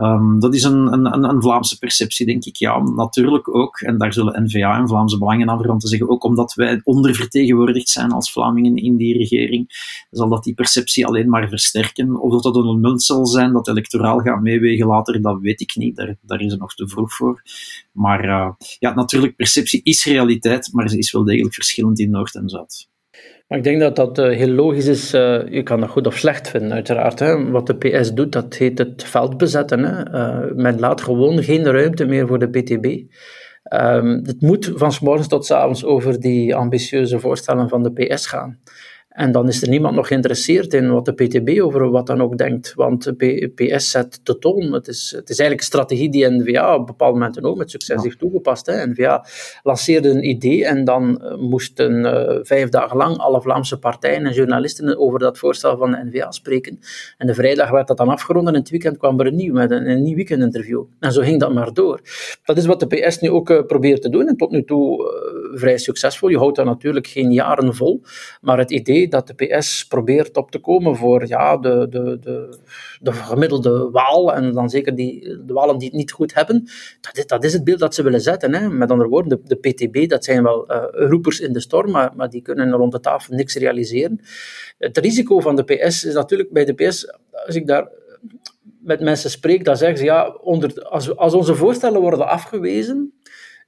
Speaker 3: Um, dat is een, een, een, Vlaamse perceptie, denk ik. Ja, natuurlijk ook, en daar zullen NVA en Vlaamse Belangen aan te zeggen, ook omdat wij ondervertegenwoordigd zijn als Vlamingen in die regering, zal dat die perceptie alleen maar versterken. Of dat dat een munt zal zijn dat electoraal gaat meewegen later, dat weet ik niet. Daar, daar is het nog te vroeg voor. Maar uh, ja, natuurlijk, perceptie is realiteit, maar ze is wel degelijk verschillend in Noord en Zuid.
Speaker 2: Maar ik denk dat dat uh, heel logisch is. Uh, je kan dat goed of slecht vinden, uiteraard. Wat de PS doet, dat heet het veld bezetten. Men laat gewoon geen ruimte meer voor de BTB. Um, het moet van s morgens tot s avonds over die ambitieuze voorstellen van de PS gaan. En dan is er niemand nog geïnteresseerd in wat de PTB over wat dan ook denkt. Want de PS zet de toon. Het is, het is eigenlijk een strategie die NVA op bepaalde momenten ook met succes heeft toegepast. Hè. NVA lanceerde een idee en dan uh, moesten uh, vijf dagen lang alle Vlaamse partijen en journalisten over dat voorstel van de NVA spreken. En de vrijdag werd dat dan afgerond en in het weekend kwam er een nieuw met een, een nieuw weekendinterview. En zo ging dat maar door. Dat is wat de PS nu ook uh, probeert te doen en tot nu toe vrij succesvol. Je houdt dat natuurlijk geen jaren vol, maar het idee dat de PS probeert op te komen voor ja, de, de, de, de gemiddelde Waal, en dan zeker die, de Walen die het niet goed hebben, dat is, dat is het beeld dat ze willen zetten. Hè. Met andere woorden, de, de PTB, dat zijn wel uh, roepers in de storm, maar, maar die kunnen rond de tafel niks realiseren. Het risico van de PS is natuurlijk bij de PS, als ik daar met mensen spreek, dan zeggen ze ja, onder, als, als onze voorstellen worden afgewezen,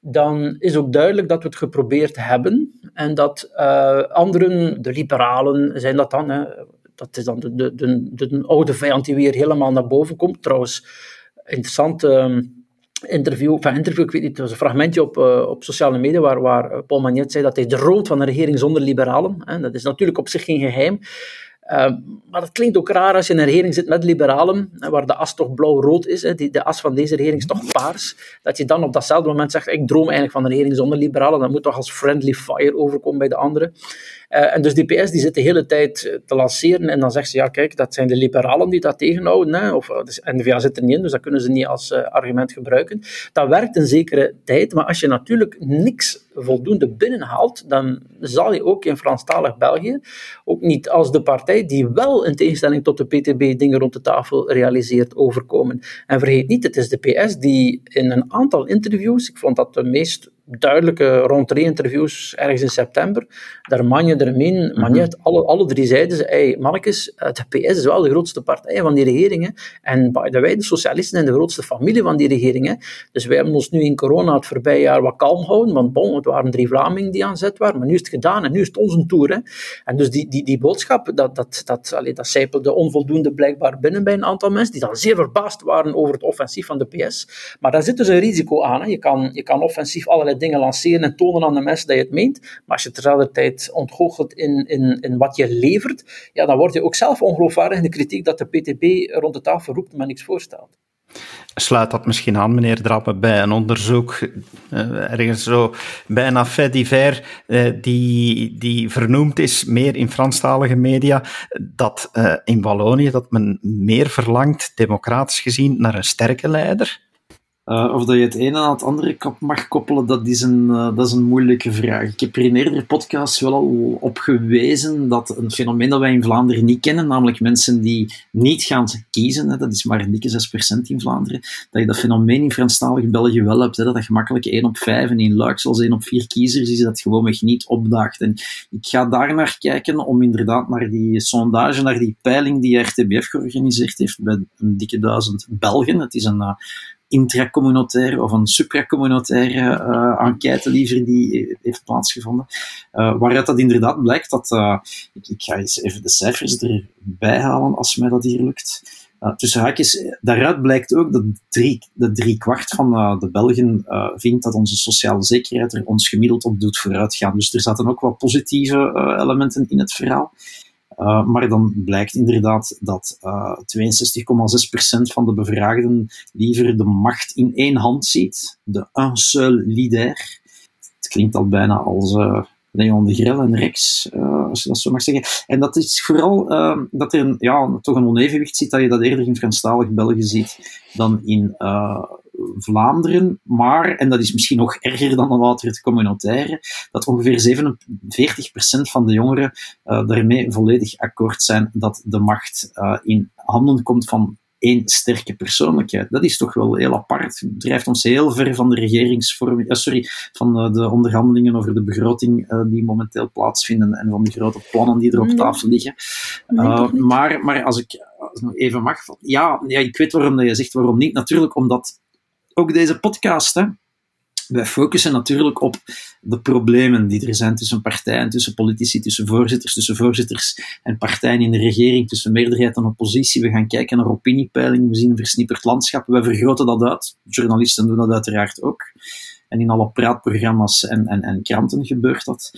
Speaker 2: dan is ook duidelijk dat we het geprobeerd hebben en dat uh, anderen, de liberalen zijn dat dan, hè, dat is dan de, de, de, de, oude vijand die weer helemaal naar boven komt. Trouwens, interessant uh, interview, enfin ik weet niet, het was een fragmentje op, uh, op sociale media waar, waar Paul Magnet zei dat hij droomt van een regering zonder liberalen. Hè. Dat is natuurlijk op zich geen geheim. Ehm, maar dat klinkt ook raar als je in een regering zit met liberalen, waar de as toch blauw-rood is, de as van deze regering is toch paars, dat je dan op datzelfde moment zegt, ik droom eigenlijk van een regering zonder liberalen, dat moet toch als friendly fire overkomen bij de anderen. Uh, en dus die PS die zit de hele tijd eh, te lanceren en dan zegt ze, ja kijk, dat zijn de liberalen die dat tegenhouden, hè, of dus N-VA zit er niet in, dus dat kunnen ze niet als argument gebruiken. Dat werkt een zekere tijd, maar als je natuurlijk niks voldoende binnenhaalt, dan zal je ook in Franstalig België, ook niet als de partij die wel in tegenstelling tot de PTB dingen rond de tafel realiseert, overkomen. En vergeet niet, het is de PS die in een aantal interviews, ik vond dat de meest duidelijke rond-interviews ergens in september. Daar Manje, Dermin, mhm. Magnet, alle, alle drie zeiden ze, hey, mannetjes, de PS is wel de grootste partij van die regeringen. En by the way, de socialisten zijn de grootste familie van die regeringen. Dus wij hebben ons nu in corona het voorbije jaar wat kalm gehouden, want bon, het waren drie Vlamingen die aan zet waren, maar nu is het gedaan en nu is het onze tour. Hè. En dus die, die, die boodschap, dat, dat, dat, allee, dat zijpelde onvoldoende blijkbaar binnen bij een aantal mensen, die dan zeer verbaasd waren over het offensief van de PS. Maar daar zit dus een risico aan. Hè. Je, kan, je kan offensief allerlei dingen lanceren en tonen aan de mensen dat je het meent. Maar als je terzelfde tijd ontgoochelt in, in, in wat je levert, ja, dan word je ook zelf ongeloofwaardig in de kritiek dat de PTB rond de tafel roept, maar niks voorstelt.
Speaker 1: Sluit dat misschien aan, meneer Drappen, bij een onderzoek, uh, ergens zo bijna fait divers, uh, die, die vernoemd is, meer in Franstalige media, dat in Wallonië dat men meer verlangt, democratisch gezien, naar een sterke leider
Speaker 3: uh, of dat je het ene aan het andere mag koppelen, dat is, een, uh, dat is een moeilijke vraag. Ik heb er in eerdere podcasts wel al op gewezen dat een fenomeen dat wij in Vlaanderen niet kennen, namelijk mensen die niet gaan kiezen, hè, dat is maar een dikke 6% in Vlaanderen, dat je dat fenomeen in Franstalig België wel hebt, hè, dat dat gemakkelijk 1 op 5 en in Luik zoals 1 op 4 kiezers is dat gewoonweg niet opdaagt. En ik ga daar naar kijken om inderdaad naar die sondage, naar die peiling die RTBF georganiseerd heeft bij een dikke duizend Belgen. Het is een uh, intracommunautaire of een supracommunautaire uh, enquête liever die heeft plaatsgevonden. Uh, waaruit dat inderdaad blijkt dat, ik, ik, ga eens even de cijfers erbij halen als mij dat hier lukt. Tussen haakjes, daaruit blijkt ook dat drie, de drie kwart van de Belgen vindt dat onze sociale zekerheid er ons gemiddeld op doet vooruitgaan. Dus er zaten ook wat positieve elementen in het verhaal. Uh, maar dan blijkt inderdaad dat uh, eh, 62,6% van de bevraagden liever de macht in één hand ziet. De un seul leader. Het klinkt al bijna als uh, Leon de Grel en Rex, uh, als je dat zo mag zeggen. En dat is vooral uh, dat er een, ja, toch een onevenwicht zit, dat je dat eerder in Franstalig België ziet dan in uh, Vlaanderen. Maar, en dat is misschien nog erger dan later het communautaire, dat ongeveer 47% van de jongeren daarmee volledig akkoord zijn dat de macht in handen komt van één sterke persoonlijkheid. Dat is toch wel heel apart. Het drijft ons heel ver van de regeringsvorming, uh, sorry, van de onderhandelingen over de begroting uh, die momenteel plaatsvinden en van de grote plannen die er op tafel liggen. Nee, maar, maar als ik nog even mag, ja, ja, ik weet waarom je zegt waarom niet. Natuurlijk omdat ook deze podcast, hè, wij focussen natuurlijk op de problemen die er zijn tussen partijen, tussen politici, tussen voorzitters, tussen voorzitters en partijen in de regering, tussen meerderheid en oppositie. We gaan kijken naar opiniepeilingen, we zien een versnipperd landschap, we vergroten dat uit. Journalisten doen dat uiteraard ook. En in alle praatprogramma's en, en, en kranten gebeurt dat.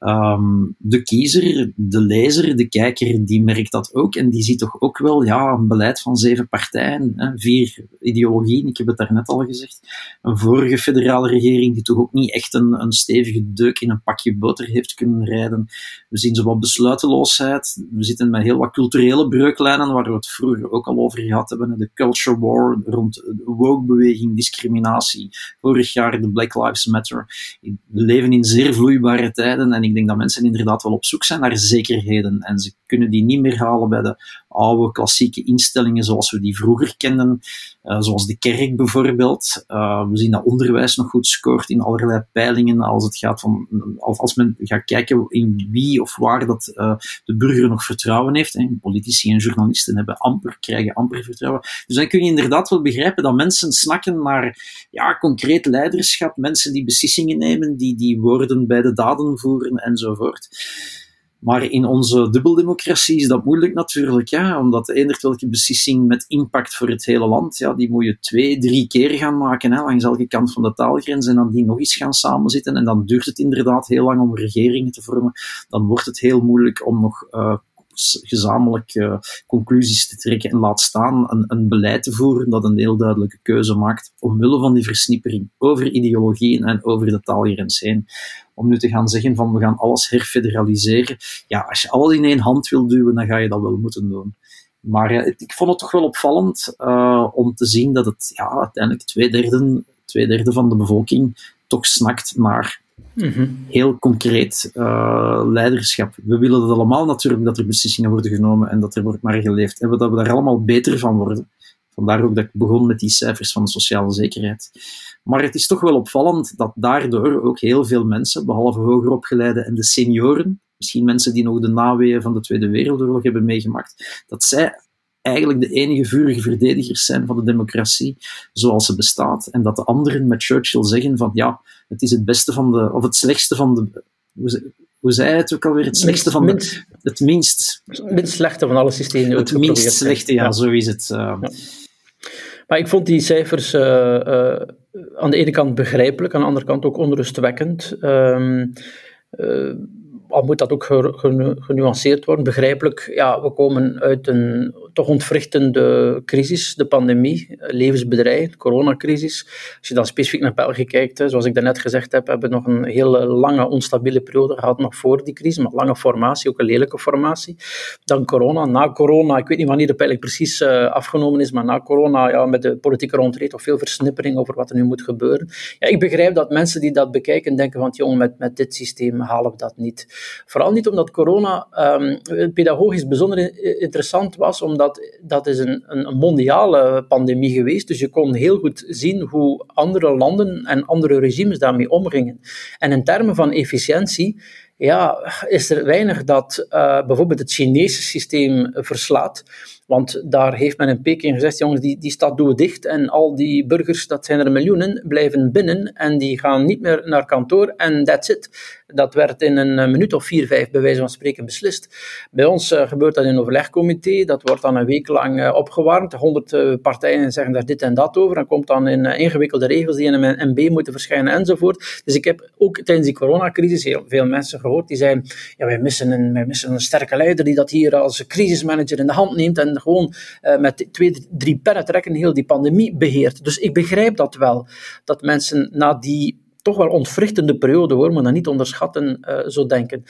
Speaker 3: Um, de kiezer, de lezer, de kijker, die merkt dat ook. En die ziet toch ook wel ja, een beleid van zeven partijen, hè, vier ideologieën, ik heb het daarnet al gezegd. Een vorige federale regering die toch ook niet echt een, een stevige deuk in een pakje boter heeft kunnen rijden. We zien zowel besluiteloosheid, we zitten met heel wat culturele breuklijnen, waar we het vroeger ook al over gehad hebben. De culture war rond de woke-beweging, discriminatie. Vorig jaar de Black Lives Matter. We leven in zeer vloeibare tijden en ik denk dat mensen inderdaad wel op zoek zijn naar zekerheden. En ze kunnen die niet meer halen bij de oude klassieke instellingen zoals we die vroeger kenden, uh, zoals de kerk bijvoorbeeld. Uh, we zien dat onderwijs nog goed scoort in allerlei peilingen als het gaat van, als, men gaat kijken in wie of waar dat uh, de burger nog vertrouwen heeft. Politici en journalisten hebben amper, krijgen amper vertrouwen. Dus dan kun je inderdaad wel begrijpen dat mensen snakken naar ja, concreet leiderschap, mensen die beslissingen nemen, die, die woorden bij de daden voeren enzovoort. Maar in onze dubbeldemocratie is dat moeilijk natuurlijk, ja, omdat eender welke beslissing met impact voor het hele land, ja, die moet je twee, drie keer gaan maken, hè, langs elke kant van de taalgrens, en dan die nog eens gaan samenzitten, en dan duurt het inderdaad heel lang om regeringen te vormen. Dan wordt het heel moeilijk om nog uh, gezamenlijk uh, conclusies te trekken en laat staan een, een, beleid te voeren dat een heel duidelijke keuze maakt omwille van die versnippering over ideologieën en over de taalgrens heen. Om nu te gaan zeggen van we gaan alles herfederaliseren. Ja, als je alles in één hand wil duwen, dan ga je dat wel moeten doen. Maar uh, ik vond het toch wel opvallend uh, om te zien dat het ja, uiteindelijk twee derde, twee derde van de bevolking toch snakt naar Mm Heel concreet uh, leiderschap. We willen dat allemaal natuurlijk, dat er beslissingen worden genomen en dat er wordt maar geleefd. En dat we daar allemaal beter van worden. Vandaar ook dat ik begon met die cijfers van de sociale zekerheid. Maar het is toch wel opvallend dat daardoor ook heel veel mensen, behalve hoger opgeleide en de senioren, misschien mensen die nog de naweeën van de Tweede Wereldoorlog hebben meegemaakt, dat zij eigenlijk de enige vurige verdedigers zijn van de democratie zoals ze bestaat. En dat de anderen met Churchill zeggen van ja, het is het beste van de, of het slechtste van de, hoe, hoe zei het ook alweer? Het slechtste van de, het minst.
Speaker 2: Het slechte van alle systemen.
Speaker 3: Het minst slechte, ja, zo is het. Uh. Ja.
Speaker 2: Maar ik vond die cijfers uh, uh, aan de ene kant begrijpelijk, aan de andere kant ook onrustwekkend. Um, al moet dat ook genuanceerd worden, begrijpelijk. Ja, we komen uit een toch ontwrichtende crisis, de pandemie, levensbedrijf, de coronacrisis. Als je dan specifiek naar België kijkt, zoals ik daarnet gezegd heb, hebben we nog een hele lange onstabiele periode gehad nog voor die crisis, maar lange formatie, ook een lelijke formatie. Dan corona, na corona, ik weet niet wanneer de peiling precies uh, afgenomen is, maar na corona, ja, met de politieke rondreed, of veel versnippering over wat er nu moet gebeuren. Ja, ik begrijp dat mensen die dat bekijken denken van, jongen, met, met dit systeem halen we dat niet. Vooral niet omdat corona um, pedagogisch bijzonder interessant was, omdat dat is een, een mondiale pandemie geweest. Dus je kon heel goed zien hoe andere landen en andere regimes daarmee omgingen. En in termen van efficiëntie ja, is er weinig dat uh, bijvoorbeeld het Chinese systeem verslaat. Want daar heeft men in Peking gezegd, jongens, die, die stad doen we dicht en al die burgers, dat zijn er miljoenen, blijven binnen en die gaan niet meer naar kantoor en that's it. Dat werd in een minuut of vier, vijf bij wijze van spreken beslist. Bij ons uh, gebeurt dat in een overlegcomité, dat wordt dan een week lang uh, opgewarmd. Honderd partijen zeggen daar dit en dat over, en komt dan in ingewikkelde regels die in een MB moeten verschijnen enzovoort. Dus ik heb ook tijdens die coronacrisis heel veel mensen gehoord die zeiden, ja, wij missen een, wij missen een sterke leider die dat hier als crisismanager in de hand neemt en gewoon met twee, drie pennen trekken heel die pandemie beheert. Dus ik begrijp dat wel, dat mensen na die toch wel ontwrichtende periode hoor, maar dat niet onderschatten, uh, zo denken.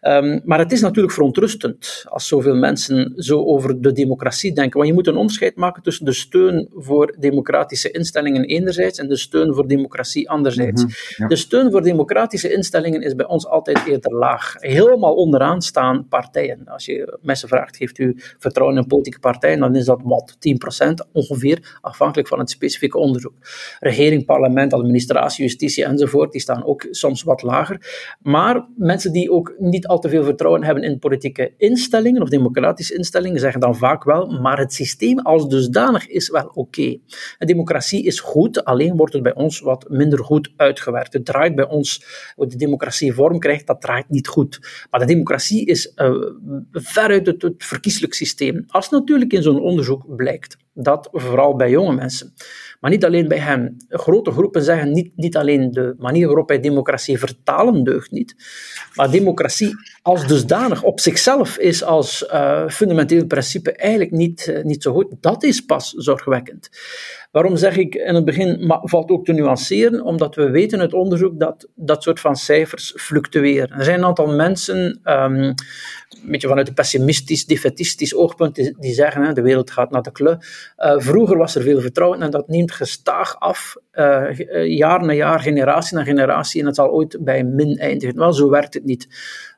Speaker 2: Um, maar het is natuurlijk verontrustend als zoveel mensen zo over de democratie denken. Want je moet een onderscheid maken tussen de steun voor democratische instellingen enerzijds en de steun voor democratie anderzijds. Mhm, de steun voor democratische instellingen is bij ons altijd eerder laag. Helemaal onderaan staan partijen. Als je mensen vraagt, geeft u vertrouwen in politieke partijen, dan is dat wat? 10% ongeveer, afhankelijk van het specifieke onderzoek. Regering, parlement, administratie, justitie enzovoort, die staan ook soms wat lager. Maar mensen die ook niet al te veel vertrouwen hebben in politieke instellingen of democratische instellingen, zeggen dan vaak wel, maar het systeem als dusdanig is wel oké. De democratie is goed, alleen wordt het bij ons wat minder goed uitgewerkt. Het draait bij ons, hoe de democratie vorm krijgt, dat draait niet goed. Maar de democratie is uh, veruit het, het verkieslijk systeem. Als natuurlijk in zo'n onderzoek blijkt dat vooral bij jonge mensen, maar niet alleen bij hen. Grote groepen zeggen niet, niet alleen de manier waarop wij democratie vertalen deugt niet, maar democratie als dusdanig op zichzelf is als uh, fundamenteel principe eigenlijk niet, uh, niet zo goed. Dat is pas zorgwekkend. Waarom zeg ik in het begin, maar valt ook te nuanceren, omdat we weten uit onderzoek dat dat soort van cijfers fluctueren. Er zijn een aantal mensen, um, een beetje vanuit een pessimistisch, defetistisch oogpunt, die, zeggen, hè, de wereld gaat naar de kle. Uh, vroeger was er veel vertrouwen en dat neemt gestaag af, uh, jaar na jaar, generatie na generatie, en het zal ooit bij min eindigen. Wel, zo werkt het niet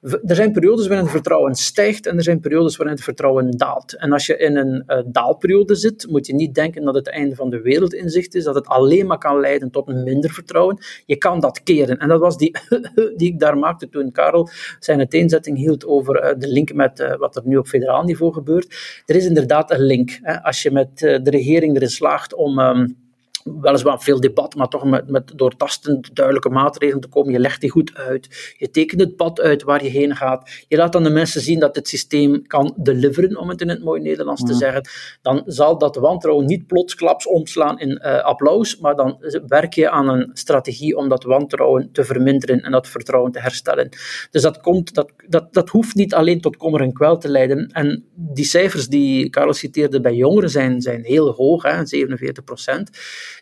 Speaker 2: er zijn periodes waarin het vertrouwen stijgt en er zijn periodes waarin het vertrouwen daalt. En als je in een uh, daalperiode zit, moet je niet denken dat het einde van de wereld in zicht is, dat het alleen maar kan leiden tot minder vertrouwen. Je kan dat keren. En dat was die die ik daar maakte toen Karel zijn uiteenzetting hield over de link met wat er nu op federaal niveau gebeurt. Er is inderdaad een link. Hè. Als je met de regering erin slaagt om... Um, weliswaar veel debat, maar toch met, met doortastend duidelijke maatregelen te komen. Je legt die goed uit. Je tekent het pad uit waar je heen gaat. Je laat dan de mensen zien dat het systeem kan deliveren, om het in het mooi Nederlands te zeggen. Dan zal dat wantrouwen niet plotsklaps omslaan in uh, applaus, maar dan werk je aan een strategie om dat wantrouwen te verminderen en dat vertrouwen te herstellen. Dus dat, komt, dat, dat, dat hoeft niet alleen tot kommer en kwel te leiden. En die cijfers die Carlos citeerde bij jongeren zijn, zijn heel hoog, hè, 47 procent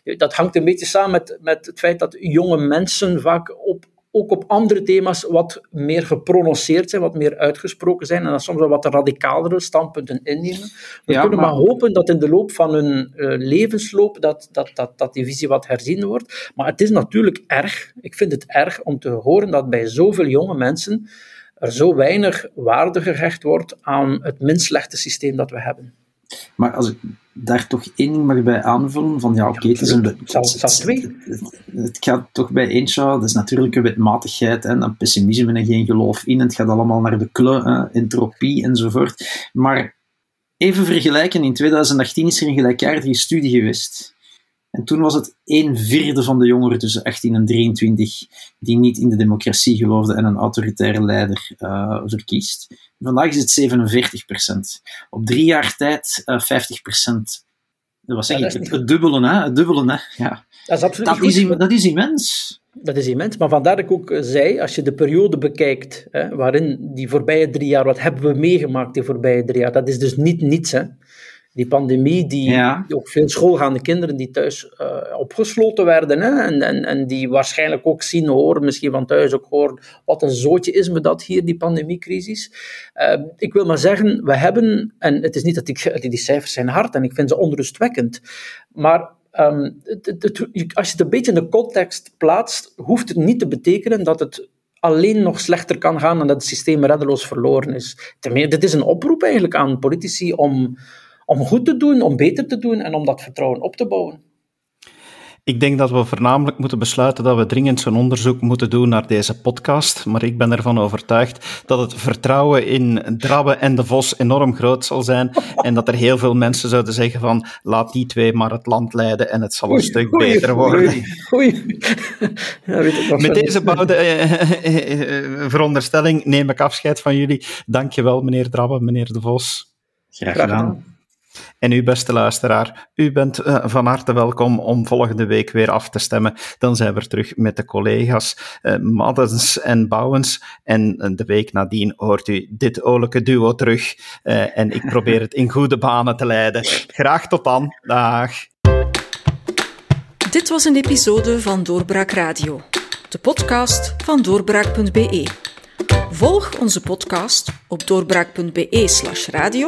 Speaker 2: dat hangt een beetje samen met, met het feit dat jonge mensen vaak op, ook op andere thema's wat meer geprononceerd zijn, wat meer uitgesproken zijn en dan soms wel wat radicalere standpunten innemen. We kunnen maar... hopen dat in de loop van hun uh, levensloop dat, dat, dat, dat die visie wat herzien wordt. Maar het is natuurlijk erg, ik vind het erg om te horen dat bij zoveel jonge mensen er zo weinig waarde gehecht wordt aan het minst slechte systeem dat we hebben.
Speaker 3: Maar als ik daar toch één ding mag bij aanvullen, van ja, oké, okay, het is een...
Speaker 2: Het,
Speaker 3: het, gaat toch bij eentje, dat is natuurlijk een wetmatigheid, hè, dan pessimisme en geen geloof in, het gaat allemaal naar de kle, hè, entropie enzovoort. Maar even vergelijken, in 2018 is er een gelijkaardige studie geweest en toen was het een vierde van de jongeren tussen 18 en 23 die niet in de democratie geloofde en een autoritaire leider uh, verkiest. Vandaag is het 47% Op drie jaar tijd uh, 50% Dat zeg ik, het, dubbele, hè? Het dubbele, hè? Ja.
Speaker 2: Dat is absoluut
Speaker 3: dat, is, dat is immens.
Speaker 2: Dat is immens, maar vandaar dat ik ook zei, als je de periode bekijkt, hè, waarin die voorbije drie jaar, wat hebben we meegemaakt die voorbije drie jaar, dat is dus niet niets. Hè die pandemie, die ook veel schoolgaande kinderen die thuis uh, opgesloten werden hè, en, en, en die waarschijnlijk ook zien, horen, misschien van thuis ook horen, wat een zootje is me dat hier, die pandemiecrisis. Uh, ik wil maar zeggen, we hebben, en het is niet dat ik, die cijfers zijn hard en ik vind ze onrustwekkend, maar um, het, het, als je het een beetje in de context plaatst, hoeft het niet te betekenen dat het alleen nog slechter kan gaan en dat het systeem reddeloos verloren is. Tenminste, dit is een oproep eigenlijk aan politici om om goed te doen, om beter te doen en om dat vertrouwen op te bouwen.
Speaker 1: Ik denk dat we voornamelijk moeten besluiten dat we dringend zo'n onderzoek moeten doen naar deze podcast. Maar ik ben ervan overtuigd dat het vertrouwen in Drabbe en de Vos enorm groot zal zijn. En dat er heel veel mensen zouden zeggen van laat die twee maar het land leiden en het zal een stuk beter worden.
Speaker 2: Oei,
Speaker 1: Ja, Met deze bouwde eh, eh, eh, veronderstelling neem ik afscheid van jullie. Dankjewel meneer Drabbe, meneer de Vos.
Speaker 3: Graag gedaan.
Speaker 1: En u, beste luisteraar, u bent uh, van harte welkom om volgende week weer af te stemmen. Dan zijn we terug met de collega's uh, Maddens en Bouwens. En uh, de week nadien hoort u dit olijke duo terug. en ik probeer het in goede banen te leiden. Graag tot dan. Dag.
Speaker 4: Dit was een episode van Doorbraak Radio. de podcast van doorbraak.be. Volg onze podcast op doorbraak.be/slash radio